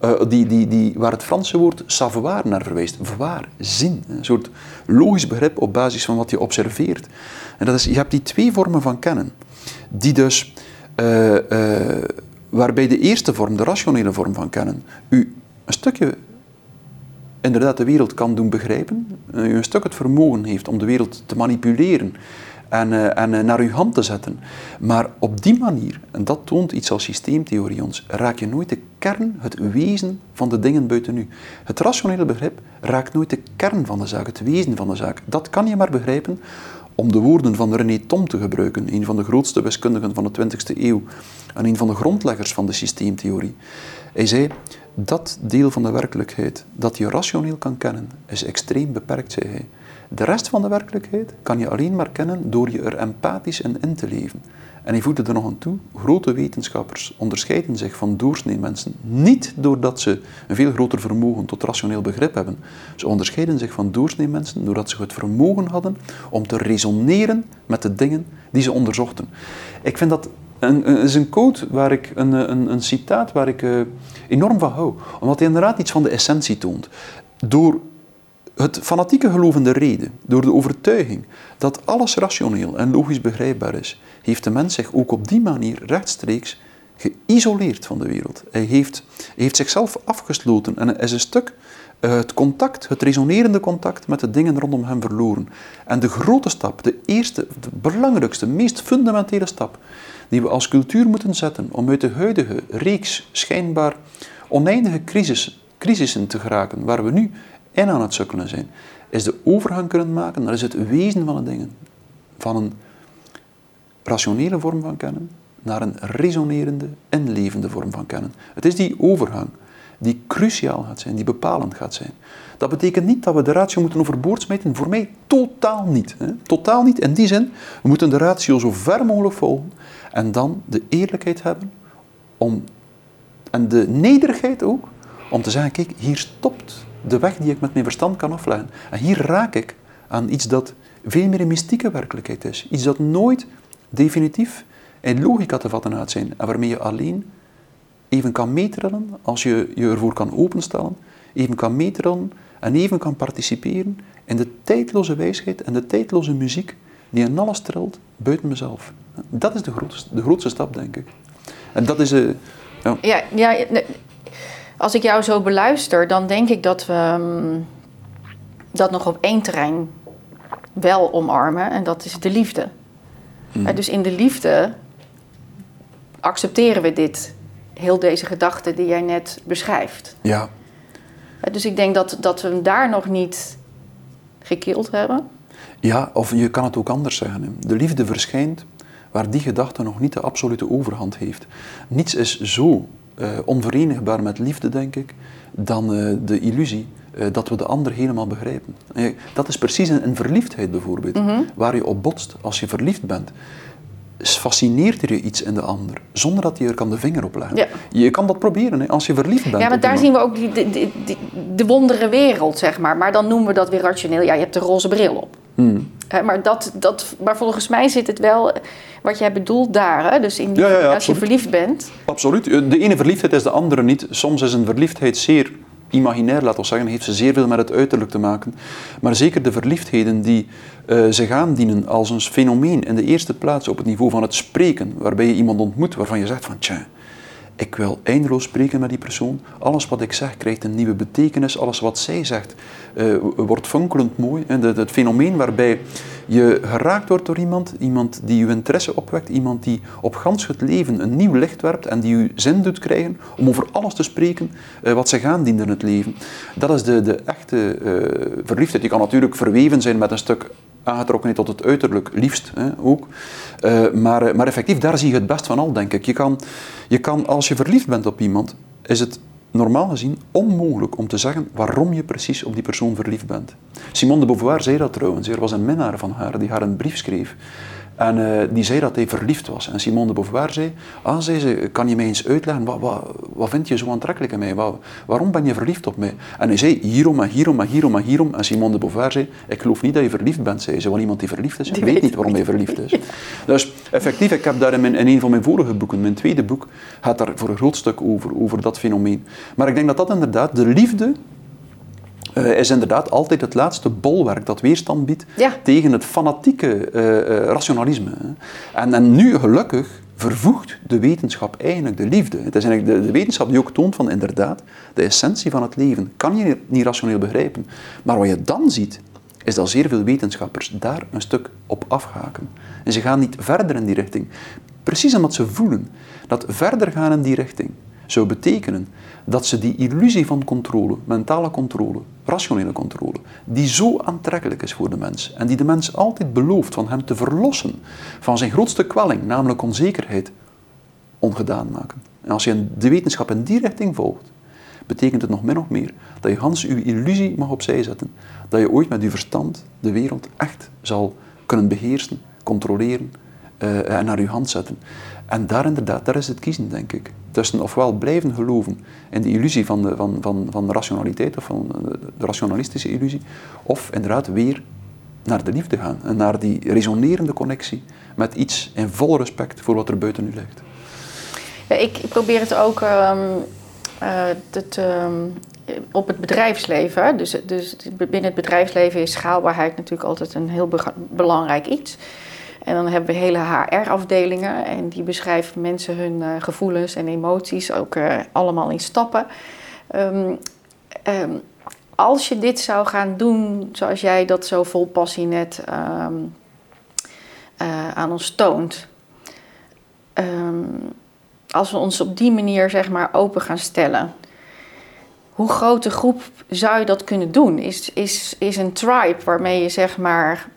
uh, die, die, die, waar het Franse woord savoir naar verwijst. Voir, zin. Een soort logisch begrip op basis van wat je observeert. En dat is, je hebt die twee vormen van kennen. Die dus, uh, uh, waarbij de eerste vorm, de rationele vorm van kennen, u een stukje inderdaad de wereld kan doen begrijpen, u een stuk het vermogen heeft om de wereld te manipuleren en, eh, en eh, naar uw hand te zetten. Maar op die manier, en dat toont iets als systeemtheorie ons, raak je nooit de kern, het wezen van de dingen buiten u. Het rationele begrip raakt nooit de kern van de zaak, het wezen van de zaak. Dat kan je maar begrijpen om de woorden van René Tom te gebruiken, een van de grootste wiskundigen van de 20e eeuw en een van de grondleggers van de systeemtheorie. Hij zei, dat deel van de werkelijkheid dat je rationeel kan kennen, is extreem beperkt, zei hij. De rest van de werkelijkheid kan je alleen maar kennen door je er empathisch in in te leven. En hij voegde er nog aan toe, grote wetenschappers onderscheiden zich van doorsnee mensen niet doordat ze een veel groter vermogen tot rationeel begrip hebben. Ze onderscheiden zich van doorsnee mensen doordat ze het vermogen hadden om te resoneren met de dingen die ze onderzochten. Ik vind dat een, een, is een quote waar ik, een, een, een citaat waar ik uh, enorm van hou, omdat hij inderdaad iets van de essentie toont. Door het fanatieke gelovende reden, door de overtuiging dat alles rationeel en logisch begrijpbaar is, heeft de mens zich ook op die manier rechtstreeks geïsoleerd van de wereld. Hij heeft, heeft zichzelf afgesloten en is een stuk het contact, het resonerende contact met de dingen rondom hem verloren. En de grote stap, de eerste, de belangrijkste, meest fundamentele stap die we als cultuur moeten zetten om uit de huidige reeks schijnbaar oneindige crisis, crisissen te geraken, waar we nu in aan het sukkelen zijn, is de overgang kunnen maken, dat is het wezen van de dingen, van een rationele vorm van kennen naar een resonerende, inlevende vorm van kennen. Het is die overgang die cruciaal gaat zijn, die bepalend gaat zijn. Dat betekent niet dat we de ratio moeten overboord smijten. Voor mij totaal niet. Hè. Totaal niet. In die zin, we moeten de ratio zo ver mogelijk volgen en dan de eerlijkheid hebben om, en de nederigheid ook om te zeggen, kijk, hier stopt de weg die ik met mijn verstand kan afleggen. En hier raak ik aan iets dat veel meer een mystieke werkelijkheid is. Iets dat nooit definitief in logica te vatten uit zijn en waarmee je alleen even kan meetrillen als je je ervoor kan openstellen, even kan meetrillen en even kan participeren in de tijdloze wijsheid en de tijdloze muziek die in alles trilt buiten mezelf. Dat is de grootste, de grootste stap, denk ik. En dat is... Uh, ja. Ja, ja, als ik jou zo beluister, dan denk ik dat we um, dat nog op één terrein wel omarmen. En dat is de liefde. Mm. dus in de liefde accepteren we dit. Heel deze gedachte die jij net beschrijft. Ja. dus ik denk dat, dat we hem daar nog niet gekild hebben. Ja, of je kan het ook anders zeggen. De liefde verschijnt waar die gedachte nog niet de absolute overhand heeft. Niets is zo uh, onverenigbaar met liefde, denk ik, dan uh, de illusie uh, dat we de ander helemaal begrijpen. dat is precies een, een verliefdheid bijvoorbeeld, mm -hmm. waar je op botst als je verliefd bent fascineert er je iets in de ander, zonder dat je er kan de vinger op leggen. Ja. Je kan dat proberen hè, als je verliefd bent. Ja, maar daar zien we ook die, die, die, de wondere wereld, zeg maar. Maar dan noemen we dat weer rationeel. Ja, je hebt de roze bril op. Hmm. maar, dat, dat, maar volgens mij zit het wel, wat jij bedoelt daar, hè? dus in die, als je verliefd bent. Absoluut. De ene verliefdheid is de andere niet. Soms is een verliefdheid zeer imaginair, laten we zeggen, heeft ze zeer veel met het uiterlijk te maken. Maar zeker de verliefdheden die uh, zich aandienen als een fenomeen in de eerste plaats op het niveau van het spreken, waarbij je iemand ontmoet waarvan je zegt van tja, ik wil eindeloos spreken met die persoon. Alles wat ik zeg krijgt een nieuwe betekenis. Alles wat zij zegt uh, wordt fonkelend mooi. En het fenomeen waarbij je geraakt wordt door iemand, iemand die je interesse opwekt, iemand die op gans het leven een nieuw licht werpt en die je zin doet krijgen om over alles te spreken uh, wat zich aandient in het leven. Dat is de, de echte uh, verliefdheid. Die kan natuurlijk verweven zijn met een stuk aangetrokkenheid tot het uiterlijk, liefst hè, ook. Uh, maar, maar effectief, daar zie je het best van al, denk ik. Je kan, je kan, als je verliefd bent op iemand, is het normaal gezien onmogelijk om te zeggen waarom je precies op die persoon verliefd bent. Simone de Beauvoir zei dat trouwens. Er was een minnaar van haar die haar een brief schreef. En uh, die zei dat hij verliefd was. En Simone de Beauvoir zei, ah, zei ze, kan je mij eens uitleggen, wat, wat, wat vind je zo aantrekkelijk in mij? Wat, waarom ben je verliefd op mij? En hij zei, hierom en hierom en hierom en hierom. En Simone de Beauvoir zei, ik geloof niet dat je verliefd bent, zei ze. Want iemand die verliefd is, die weet niet waarom hij verliefd is. Dus effectief, ik heb daar in, mijn, in een van mijn vorige boeken, mijn tweede boek, gaat daar voor een groot stuk over, over dat fenomeen. Maar ik denk dat dat inderdaad de liefde uh, is inderdaad altijd het laatste bolwerk dat weerstand biedt tegen het fanatieke uh, uh, rationalisme. En, en nu, gelukkig, vervoegt de wetenschap eigenlijk de liefde. Het is eigenlijk de, de, wetenschap die ook toont van inderdaad, de essentie van het leven kan je niet rationeel begrijpen. Maar wat je dan ziet, is dat zeer veel wetenschappers daar een stuk op afhaken. En ze gaan niet verder in die richting. Precies omdat ze voelen dat verder gaan in die richting zou betekenen dat ze die illusie van controle, mentale controle, rationele controle, die zo aantrekkelijk is voor de mens en die de mens altijd belooft van hem te verlossen van zijn grootste kwelling, namelijk onzekerheid, ongedaan maken. En als je de wetenschap in die richting volgt, betekent het nog min of meer dat je Hans uw illusie mag opzij zetten. Dat je ooit met uw verstand de wereld echt zal kunnen beheersen, controleren uh, en naar uw hand zetten. En daar inderdaad, daar is het kiezen, denk ik. Tussen ofwel blijven geloven in de illusie van de, van, van, van rationaliteit, of van de rationalistische illusie, of inderdaad weer naar de liefde gaan en naar die resonerende connectie met iets in vol respect voor wat er buiten u ligt. Ja, ik, probeer het ook um, het, um, op het bedrijfsleven. Dus, dus binnen het bedrijfsleven is schaalbaarheid natuurlijk altijd een heel belangrijk iets. En dan hebben we hele HR-afdelingen en die beschrijven mensen hun uh, gevoelens en emoties ook uh, allemaal in stappen. Um, um, als je dit zou gaan doen zoals jij dat zo vol passie net um, uh, aan ons toont. als we ons op die manier zeg maar open gaan stellen. Hoe grote groep zou je dat kunnen doen? Is, is, is een tribe waarmee je zeg maar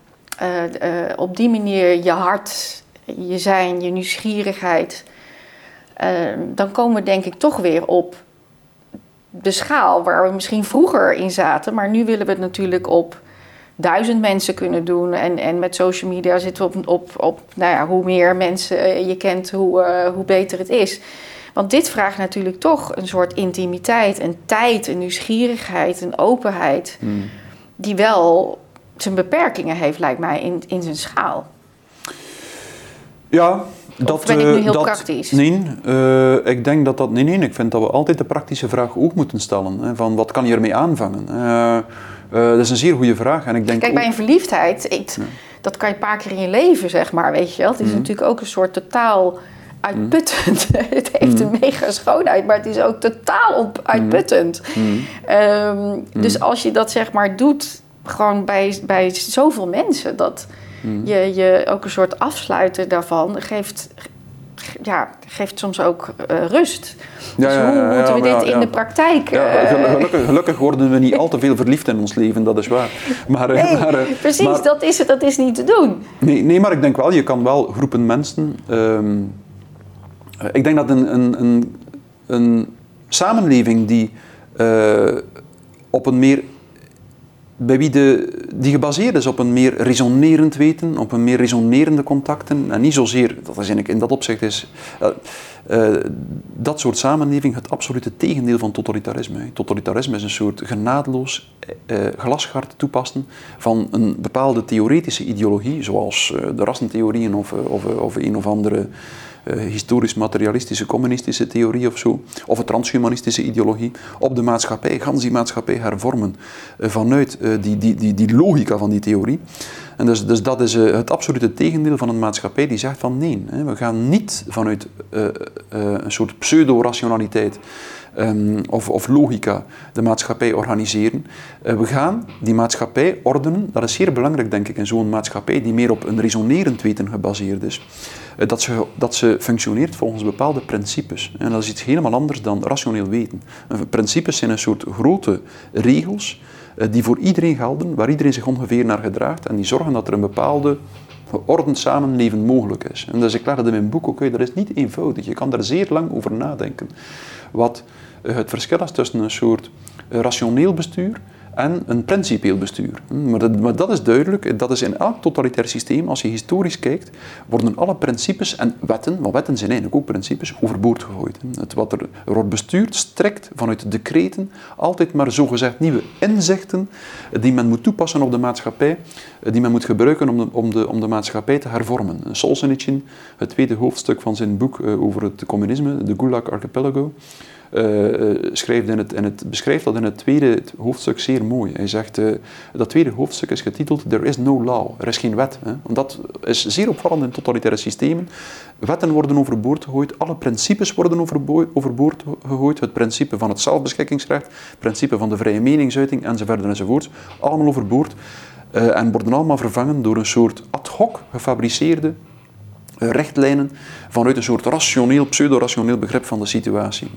op die manier je hart, je zijn, je nieuwsgierigheid, uh, dan komen we denk ik toch weer op de schaal waar we misschien vroeger in zaten. Maar nu willen we het natuurlijk op duizend mensen kunnen doen. En, en met social media zitten we op, op, op nou ja, hoe meer mensen je kent, hoe, hoe beter het is. Want dit vraagt natuurlijk toch een soort intimiteit, een tijd, een nieuwsgierigheid, een openheid. Hmm. Die wel zijn beperkingen heeft, lijkt mij, in, in zijn schaal. Ja, dat, ben ik nu eh, heel dat, praktisch? Nee, uh, ik denk dat dat... Nee, nee, ik vind dat we altijd de praktische vraag ook moeten stellen. Hè, van wat kan je ermee aanvangen? Uh, dat is een zeer goede vraag. En ik denk Kijk, bij een verliefdheid, ik, dat kan je een paar keer in je leven, zeg maar, weet je wel. Het is mhm. natuurlijk ook een soort totaal uitputtend. het heeft een mhm. mega schoonheid, maar het is ook totaal op uitputtend. Um, dus als je dat, zeg maar, doet gewoon bij, bij zoveel mensen. Dat hmm. je, je ook een soort afsluiten daarvan geeft, ja, geeft soms ook uh, rust. Ja, dus hoe ja, moeten we dit in de praktijk... Uh, gelukkig, gelukkig, worden we niet al te veel verliefd in ons leven, dat is waar. Maar, eh, nee, maar, precies, dat, is, het, dat is niet te doen. Nee, nee, maar ik denk wel, je kan wel groepen mensen... Um, ik denk dat een, een, een, een samenleving die uh, op een meer bij wie de, die gebaseerd is op een meer resonerend weten, op een meer resonerende contacten. En niet zozeer, dat is in dat opzicht is uh, uh, dat soort samenleving het absolute tegendeel van totalitarisme. Totalitarisme is een soort genadeloos uh, toepassen van een bepaalde theoretische ideologie, zoals de rassentheorieën of, of, of een of andere historisch-materialistische communistische theorie of zo, of een transhumanistische ideologie, op de maatschappij, gans die maatschappij hervormen uh, vanuit uh, die, die, die, die logica van die theorie. En dus, dus dat is het absolute tegendeel van een maatschappij die zegt van nee, we gaan niet vanuit een soort pseudo-rationaliteit um, of, of, logica de maatschappij organiseren. We gaan die maatschappij ordenen, dat is zeer belangrijk denk ik in zo'n maatschappij die meer op een resonerend weten gebaseerd is. Eh, dat, ze, dat ze functioneert volgens bepaalde principes. En dat is iets helemaal anders dan rationeel weten. Eh, principes zijn een soort grote regels eh, die voor iedereen gelden, waar iedereen zich ongeveer naar gedraagt en die zorgen dat er een bepaalde geordend samenleven mogelijk is. En dus ik leg dat in mijn boek ook dat is niet eenvoudig. Je kan daar zeer lang over nadenken. Wat het verschil is tussen een soort rationeel bestuur en een principieel bestuur. Maar dat, dat, is duidelijk, dat is in elk totalitair systeem, als je historisch kijkt, worden alle principes en wetten, want wetten zijn eigenlijk ook principes, overboord gegooid. Het wat er, wordt bestuurd, strikt vanuit decreten, altijd maar zogezegd nieuwe inzichten die men moet toepassen op de maatschappij, die men moet gebruiken om de, om de, om de maatschappij te hervormen. Solzhenitsyn, het tweede hoofdstuk van zijn boek eh, over het communisme, de Gulag Archipelago, uh, schrijft in het, in het, beschrijft dat in het tweede hoofdstuk zeer mooi. Hij zegt, uh, dat tweede hoofdstuk is getiteld There is no law, er is geen wet. Hè. Dat is zeer opvallend in totalitaire systemen. Wetten worden overboord gegooid, alle principes worden overboord gegooid. Het principe van het zelfbeschikkingsrecht, het principe van de vrije meningsuiting enzovoort enzovoort. Allemaal overboord. eh, en worden allemaal vervangen door een soort ad hoc gefabriceerde eh, richtlijnen vanuit een soort rationeel, pseudo-rationeel begrip van de situatie.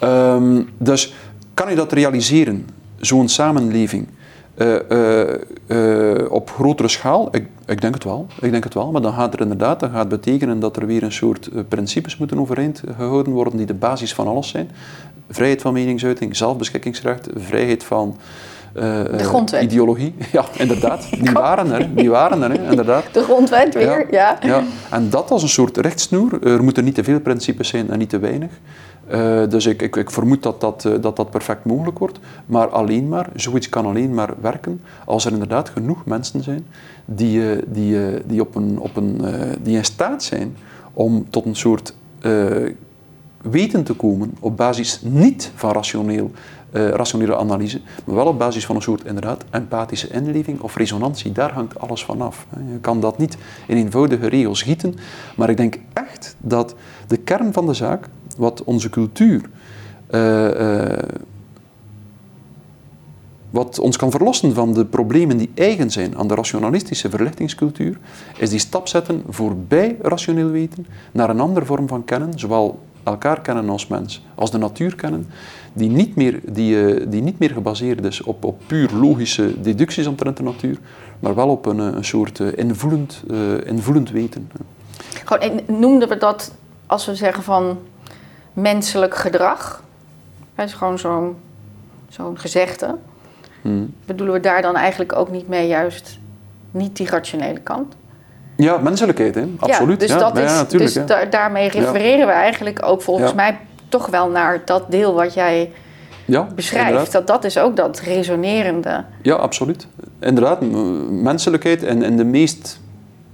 Ehm, dus kan je dat realiseren, zo'n samenleving, uh, uh, op grotere schaal? Ik, ik, denk het wel. Ik denk het wel. Maar dan gaat er inderdaad dan gaat betekenen dat er weer een soort principes moeten overeind gehouden worden die de basis van alles zijn. Vrijheid van meningsuiting, zelfbeschikkingsrecht, vrijheid van de grondwet. ideologie. Ja, inderdaad. Die waren er, die waren er, inderdaad. De grondwet weer, ja. ja. En dat als een soort rechtsnoer. Er moeten niet te veel principes zijn en niet te weinig. Uh, dus ik, ik, ik, vermoed dat dat, uh, dat dat perfect mogelijk wordt. Maar alleen maar, zoiets kan alleen maar werken als er inderdaad genoeg mensen zijn die, uh, die, die, op een, op een, die in staat zijn om tot een soort weten te komen op basis niet van rationeel, rationele analyse, maar wel op basis van een soort inderdaad empathische inleving of resonantie. Daar hangt alles van af. Je kan dat niet in eenvoudige regels gieten, maar ik denk echt dat de kern van de zaak wat onze cultuur, uh, uh, wat ons kan verlossen van de problemen die eigen zijn aan de rationalistische verlichtingscultuur, is die stap zetten voorbij rationeel weten naar een andere vorm van kennen, zowel elkaar kennen als mens, als de natuur kennen, die niet meer, die, uh, die niet meer gebaseerd is op, op puur logische deducties omtrent de natuur, maar wel op een, een soort invoelend, invoelend weten. Gewoon, noemden we dat als we zeggen van menselijk gedrag. Dat is gewoon zo'n zo'n gezegde. Hmm. Bedoelen we daar dan eigenlijk ook niet mee juist niet die rationele kant? Ja, menselijkheid, hè? absoluut. Ja, dus, dat is, dus daarmee refereren we eigenlijk ook volgens mij toch wel naar dat deel wat jij beschrijft. Dat dat is ook dat resonerende. Ja, absoluut. Inderdaad, menselijkheid en, en de meest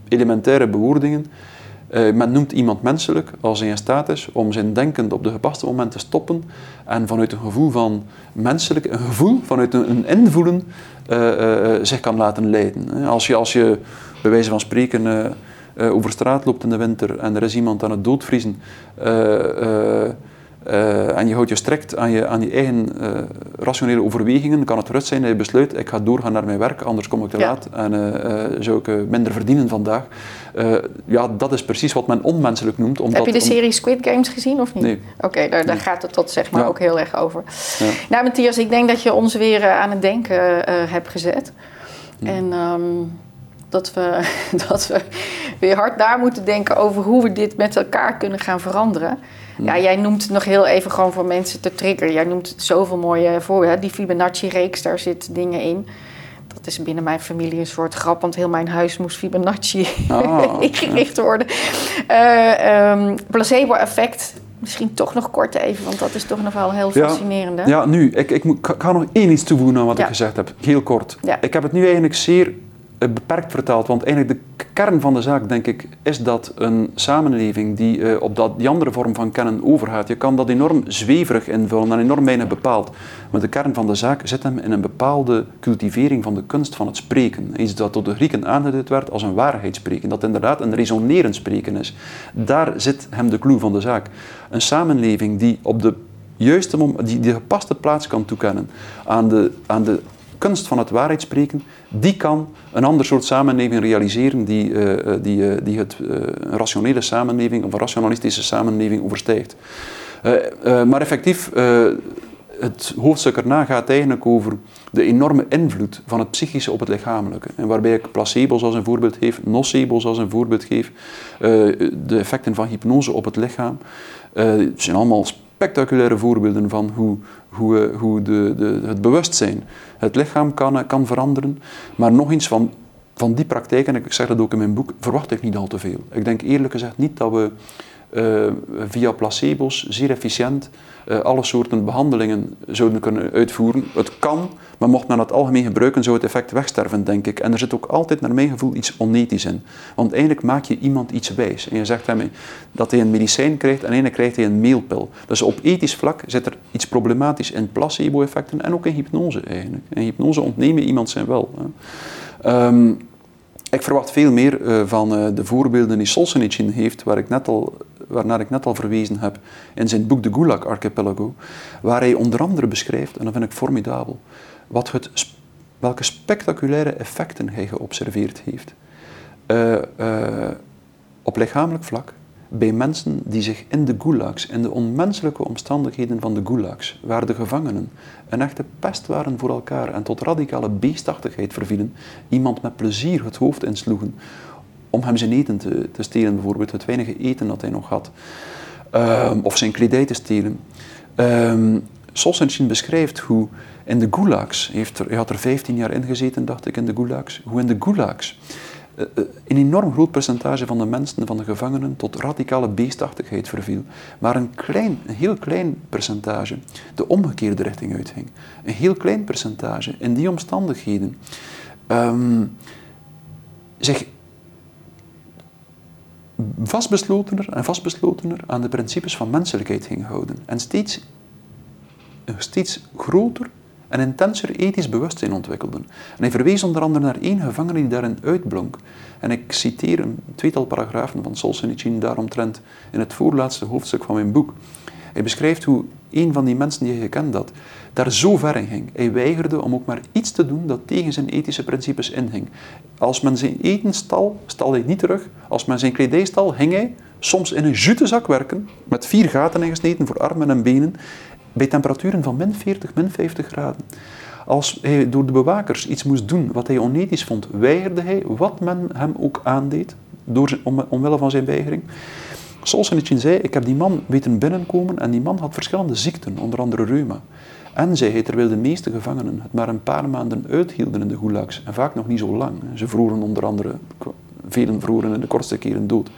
elementaire bewoordingen uh, men noemt iemand menselijk als hij in staat is om zijn denken op de gepaste moment te stoppen en vanuit een gevoel van menselijk, een gevoel, vanuit een, een invoelen, uh, uh, zich kan laten leiden. Als je, als je bij wijze van spreken over straat loopt in de winter en er is iemand aan het doodvriezen uh, en je houdt je strikt aan je, aan je eigen uh, rationele overwegingen, kan het rust zijn dat je besluit, ik ga doorgaan naar mijn werk, anders kom ik te laat en uh, zou ik minder verdienen vandaag. ja, dat is precies wat men onmenselijk noemt. Omdat, Heb je de serie Squid Games gezien of niet? Nee. Oké, daar, daar gaat het tot zeg maar ook heel erg over. Ja. Nou Matthias, ik denk dat je ons weer aan het denken hebt gezet. En... Um, dat we, dat we weer hard na moeten denken over hoe we dit met elkaar kunnen gaan veranderen. Ja, jij noemt het nog heel even gewoon voor mensen te triggeren. Jij noemt het zoveel mooie voor. Die Fibonacci-reeks, daar zitten dingen in. Dat is binnen mijn familie een soort grap, want heel mijn huis moest Fibonacci oh, ingericht worden. Uh, placebo-effect, misschien toch nog kort even, want dat is toch nog wel heel fascinerend. Ja, nu, ik, ik, ik, ga nog één iets toevoegen aan wat ik gezegd heb, heel kort. Ik heb het nu eigenlijk zeer eh, beperkt vertaald. Want eigenlijk de kern van de zaak, denk ik, is dat een samenleving die uh, op dat, die andere vorm van kennen overgaat. Je kan dat enorm zweverig invullen en enorm weinig bepaald. Maar de kern van de zaak zit hem in een bepaalde cultivering van de kunst van het spreken. Iets dat door de Grieken aangeduid werd als een waarheidsspreken. Dat inderdaad een resonerend spreken is. Daar zit hem de clue van de zaak. Een samenleving die op de juiste moment, die de gepaste plaats kan toekennen aan de, aan de kunst van het waarheid spreken, die kan een ander soort samenleving realiseren die, uh, die, uh, die het, een rationele samenleving of een rationalistische samenleving overstijgt. maar effectief, het hoofdstuk erna gaat eigenlijk over de enorme invloed van het psychische op het lichamelijke. En waarbij ik placebo's als een voorbeeld geef, nocebo's als een voorbeeld geef, de effecten van hypnose op het lichaam. het zijn allemaal spectaculaire voorbeelden van hoe, hoe, hoe de, de, het bewustzijn het lichaam kan, kan veranderen. Maar nog eens van, van die praktijk, en ik zeg dat ook in mijn boek, verwacht ik niet al te veel. Ik denk eerlijk gezegd niet dat we via placebo's zeer efficiënt uh, alle soorten behandelingen zouden kunnen uitvoeren. Het kan, maar mocht men het algemeen gebruiken, zou het effect wegsterven, denk ik. En er zit ook altijd, naar mijn gevoel, iets onethisch in. Want eigenlijk maak je iemand iets wijs. En je zegt hem dat hij een medicijn krijgt en eigenlijk krijgt hij een meelpil. Dus op ethisch vlak zit er iets problematisch in placebo-effecten en ook in hypnose eigenlijk. In hypnose ontnemen iemand zijn wel. Um, ik verwacht veel meer uh, van de voorbeelden die Solzhenitsyn heeft, waar ik net al, waarnaar ik net al verwezen heb in zijn boek De Gulag Archipelago, waar hij onder andere beschrijft, en dat vind ik formidabel, wat het welke spectaculaire effecten hij geobserveerd heeft. Uh, uh, op lichamelijk vlak, bij mensen die zich in de gulags, in de onmenselijke omstandigheden van de gulags, waar de gevangenen een echte pest waren voor elkaar en tot radicale beestachtigheid vervielen, iemand met plezier het hoofd insloegen om hem zijn eten te, te stelen, bijvoorbeeld het weinige eten dat hij nog had, um, of zijn kledij te stelen. Um, Solzhenitsyn beschrijft hoe in de gulags, heeft er, hij had er 15 jaar in gezeten, dacht ik, in de gulags, hoe in de gulags uh, een enorm groot percentage van de mensen, van de gevangenen, tot radicale beestachtigheid verviel. Maar een, klein, een heel klein percentage de omgekeerde richting uitging. Een heel klein percentage in die omstandigheden um, zich vastbeslotener en vastbeslotener aan de principes van menselijkheid ging houden. En steeds, steeds groter en intenser ethisch bewustzijn ontwikkelden. En hij verwees onder andere naar één gevangene die daarin uitblonk. En ik citeer een tweetal paragrafen van Solzhenitsyn daaromtrent in het voorlaatste hoofdstuk van mijn boek. Hij beschrijft hoe een van die mensen die hij gekend had, daar zo ver in ging. Hij weigerde om ook maar iets te doen dat tegen zijn ethische principes inging. Als men zijn eten stal, stal hij niet terug. Als men zijn kledij stal, hing hij soms in een jutezak werken, met vier gaten ingesneden voor armen en benen, bij temperaturen van min 40, min 50 graden. Als hij door de bewakers iets moest doen wat hij onethisch vond, weigerde hij wat men hem ook aandeed, door zijn, om, omwille van zijn weigering. Solzhenitsyn zei, ik heb die man weten binnenkomen en die man had verschillende ziekten, onder andere reuma. En zei hij, terwijl de meeste gevangenen het maar een paar maanden uithielden in de gulags, en vaak nog niet zo lang, ze vroren onder andere, velen vroren in de kortste keren dood,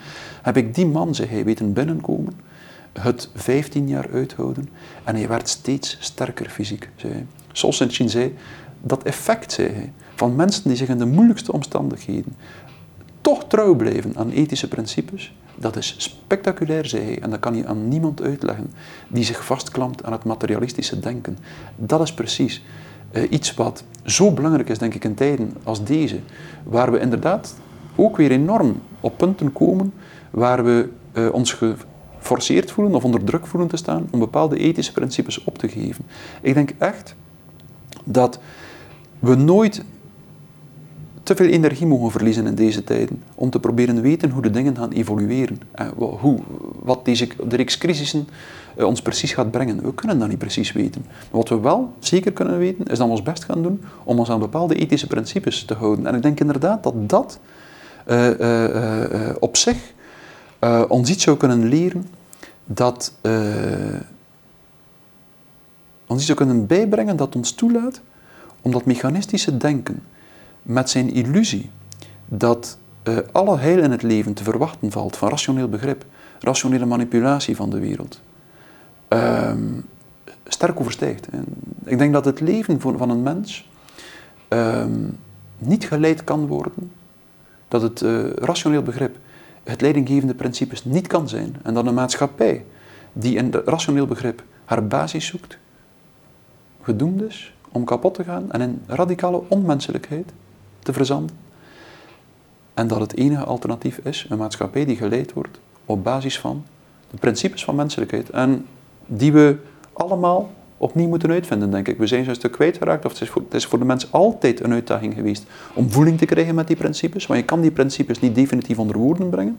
heb ik die man, zei hij, weten binnenkomen, het 15 jaar uithouden, en hij werd steeds sterker fysiek, zei hij. Solzhenitsyn zei, dat effect, zei hij, van mensen die zich in de moeilijkste omstandigheden trouw blijven aan ethische principes, dat is spectaculair, zei hij, en dat kan je aan niemand uitleggen, die zich vastklampt aan het materialistische denken. Dat is precies uh, iets wat zo belangrijk is, denk ik, in tijden als deze, waar we inderdaad ook weer enorm op punten komen waar we uh, ons geforceerd voelen of onder druk voelen te staan om bepaalde ethische principes op te geven. Ik denk echt dat we nooit te veel energie mogen verliezen in deze tijden om te proberen weten hoe de dingen gaan evolueren. En hoe, wat deze, de reeks crisissen eh, ons precies gaat brengen. We kunnen dat niet precies weten. Wat we wel zeker kunnen weten, is dat we ons best gaan doen om ons aan bepaalde ethische principes te houden. En ik denk inderdaad dat dat uh, op zich ons iets zou kunnen leren dat ons iets zou kunnen bijbrengen dat ons toelaat om dat mechanistische denken met zijn illusie dat uh, alle heil in het leven te verwachten valt van rationeel begrip, rationele manipulatie van de wereld, uh, sterk overstijgt. En ik denk dat het leven van een mens uh, niet geleid kan worden, dat het uh, rationeel begrip het leidinggevende principes niet kan zijn en dat een maatschappij die in het rationeel begrip haar basis zoekt, gedoemd is om kapot te gaan en in radicale onmenselijkheid te verzanden. En dat het enige alternatief is een maatschappij die geleid wordt op basis van de principes van menselijkheid. En die we allemaal opnieuw moeten uitvinden, denk ik. We zijn zo'n stuk kwijtgeraakt, of het is, voor, het is voor de mens altijd een uitdaging geweest om voeling te krijgen met die principes. Want je kan die principes niet definitief onder woorden brengen,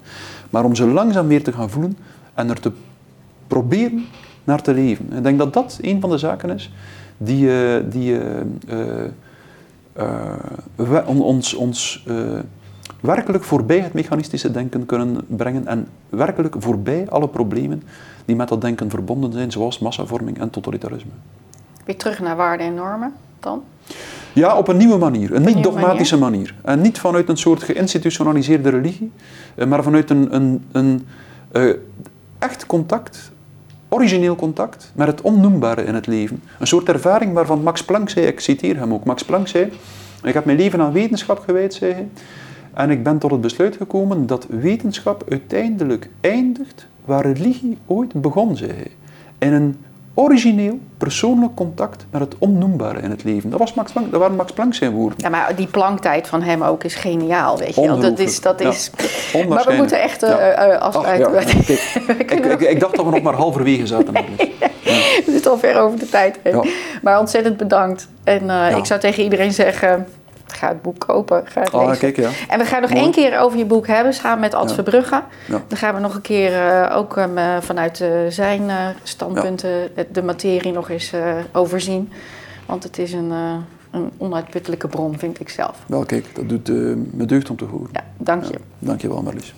maar om ze langzaam weer te gaan voelen en er te proberen naar te leven. Ik denk dat dat een van de zaken is die, uh, die uh, uh, uh, ons, ons uh, werkelijk voorbij het mechanistische denken kunnen brengen en werkelijk voorbij alle problemen die met dat denken verbonden zijn, zoals massavorming en totalitarisme. Weer terug naar waarden en normen dan? Ja, op een nieuwe manier, een niet dogmatische manier. En niet vanuit een soort geïnstitutionaliseerde religie, eh, maar vanuit een, een, een echt contact origineel contact met het onnoembare in het leven. Een soort ervaring waarvan Max Planck zei, ik citeer hem ook, Max Planck zei, ik heb mijn leven aan wetenschap gewijd, zei hij, en ik ben tot het besluit gekomen dat wetenschap uiteindelijk eindigt waar religie ooit begon, zei hij. In een origineel, persoonlijk contact met het onnoembare in het leven. Dat, was Max Planck, dat waren Max Planck zijn woorden. Ja, maar die planktijd van hem ook is geniaal, weet je wel. Dat is, dat is... Maar we moeten echt ja. uh, afsluiten. Ja. ik, ik, ik, ik, dacht dat we nog maar halverwege zaten. We zitten al ver over de tijd heen. Maar ontzettend bedankt. En eh, ik zou tegen iedereen zeggen, ga het boek kopen, ga het Ah, lezen. kijk, ja. En we gaan nog Mooi. één keer over je boek hebben, samen met Ad Ja. Verbrugge. Ja. Dan gaan we nog een keer eh, ook eh, vanuit eh, zijn standpunten de, materie nog eens overzien. Want het is een, een onuitputtelijke bron, vind ik zelf. Wel, kijk, dat doet me deugd om te horen. Ja, dank je. Dank je wel, Marlies.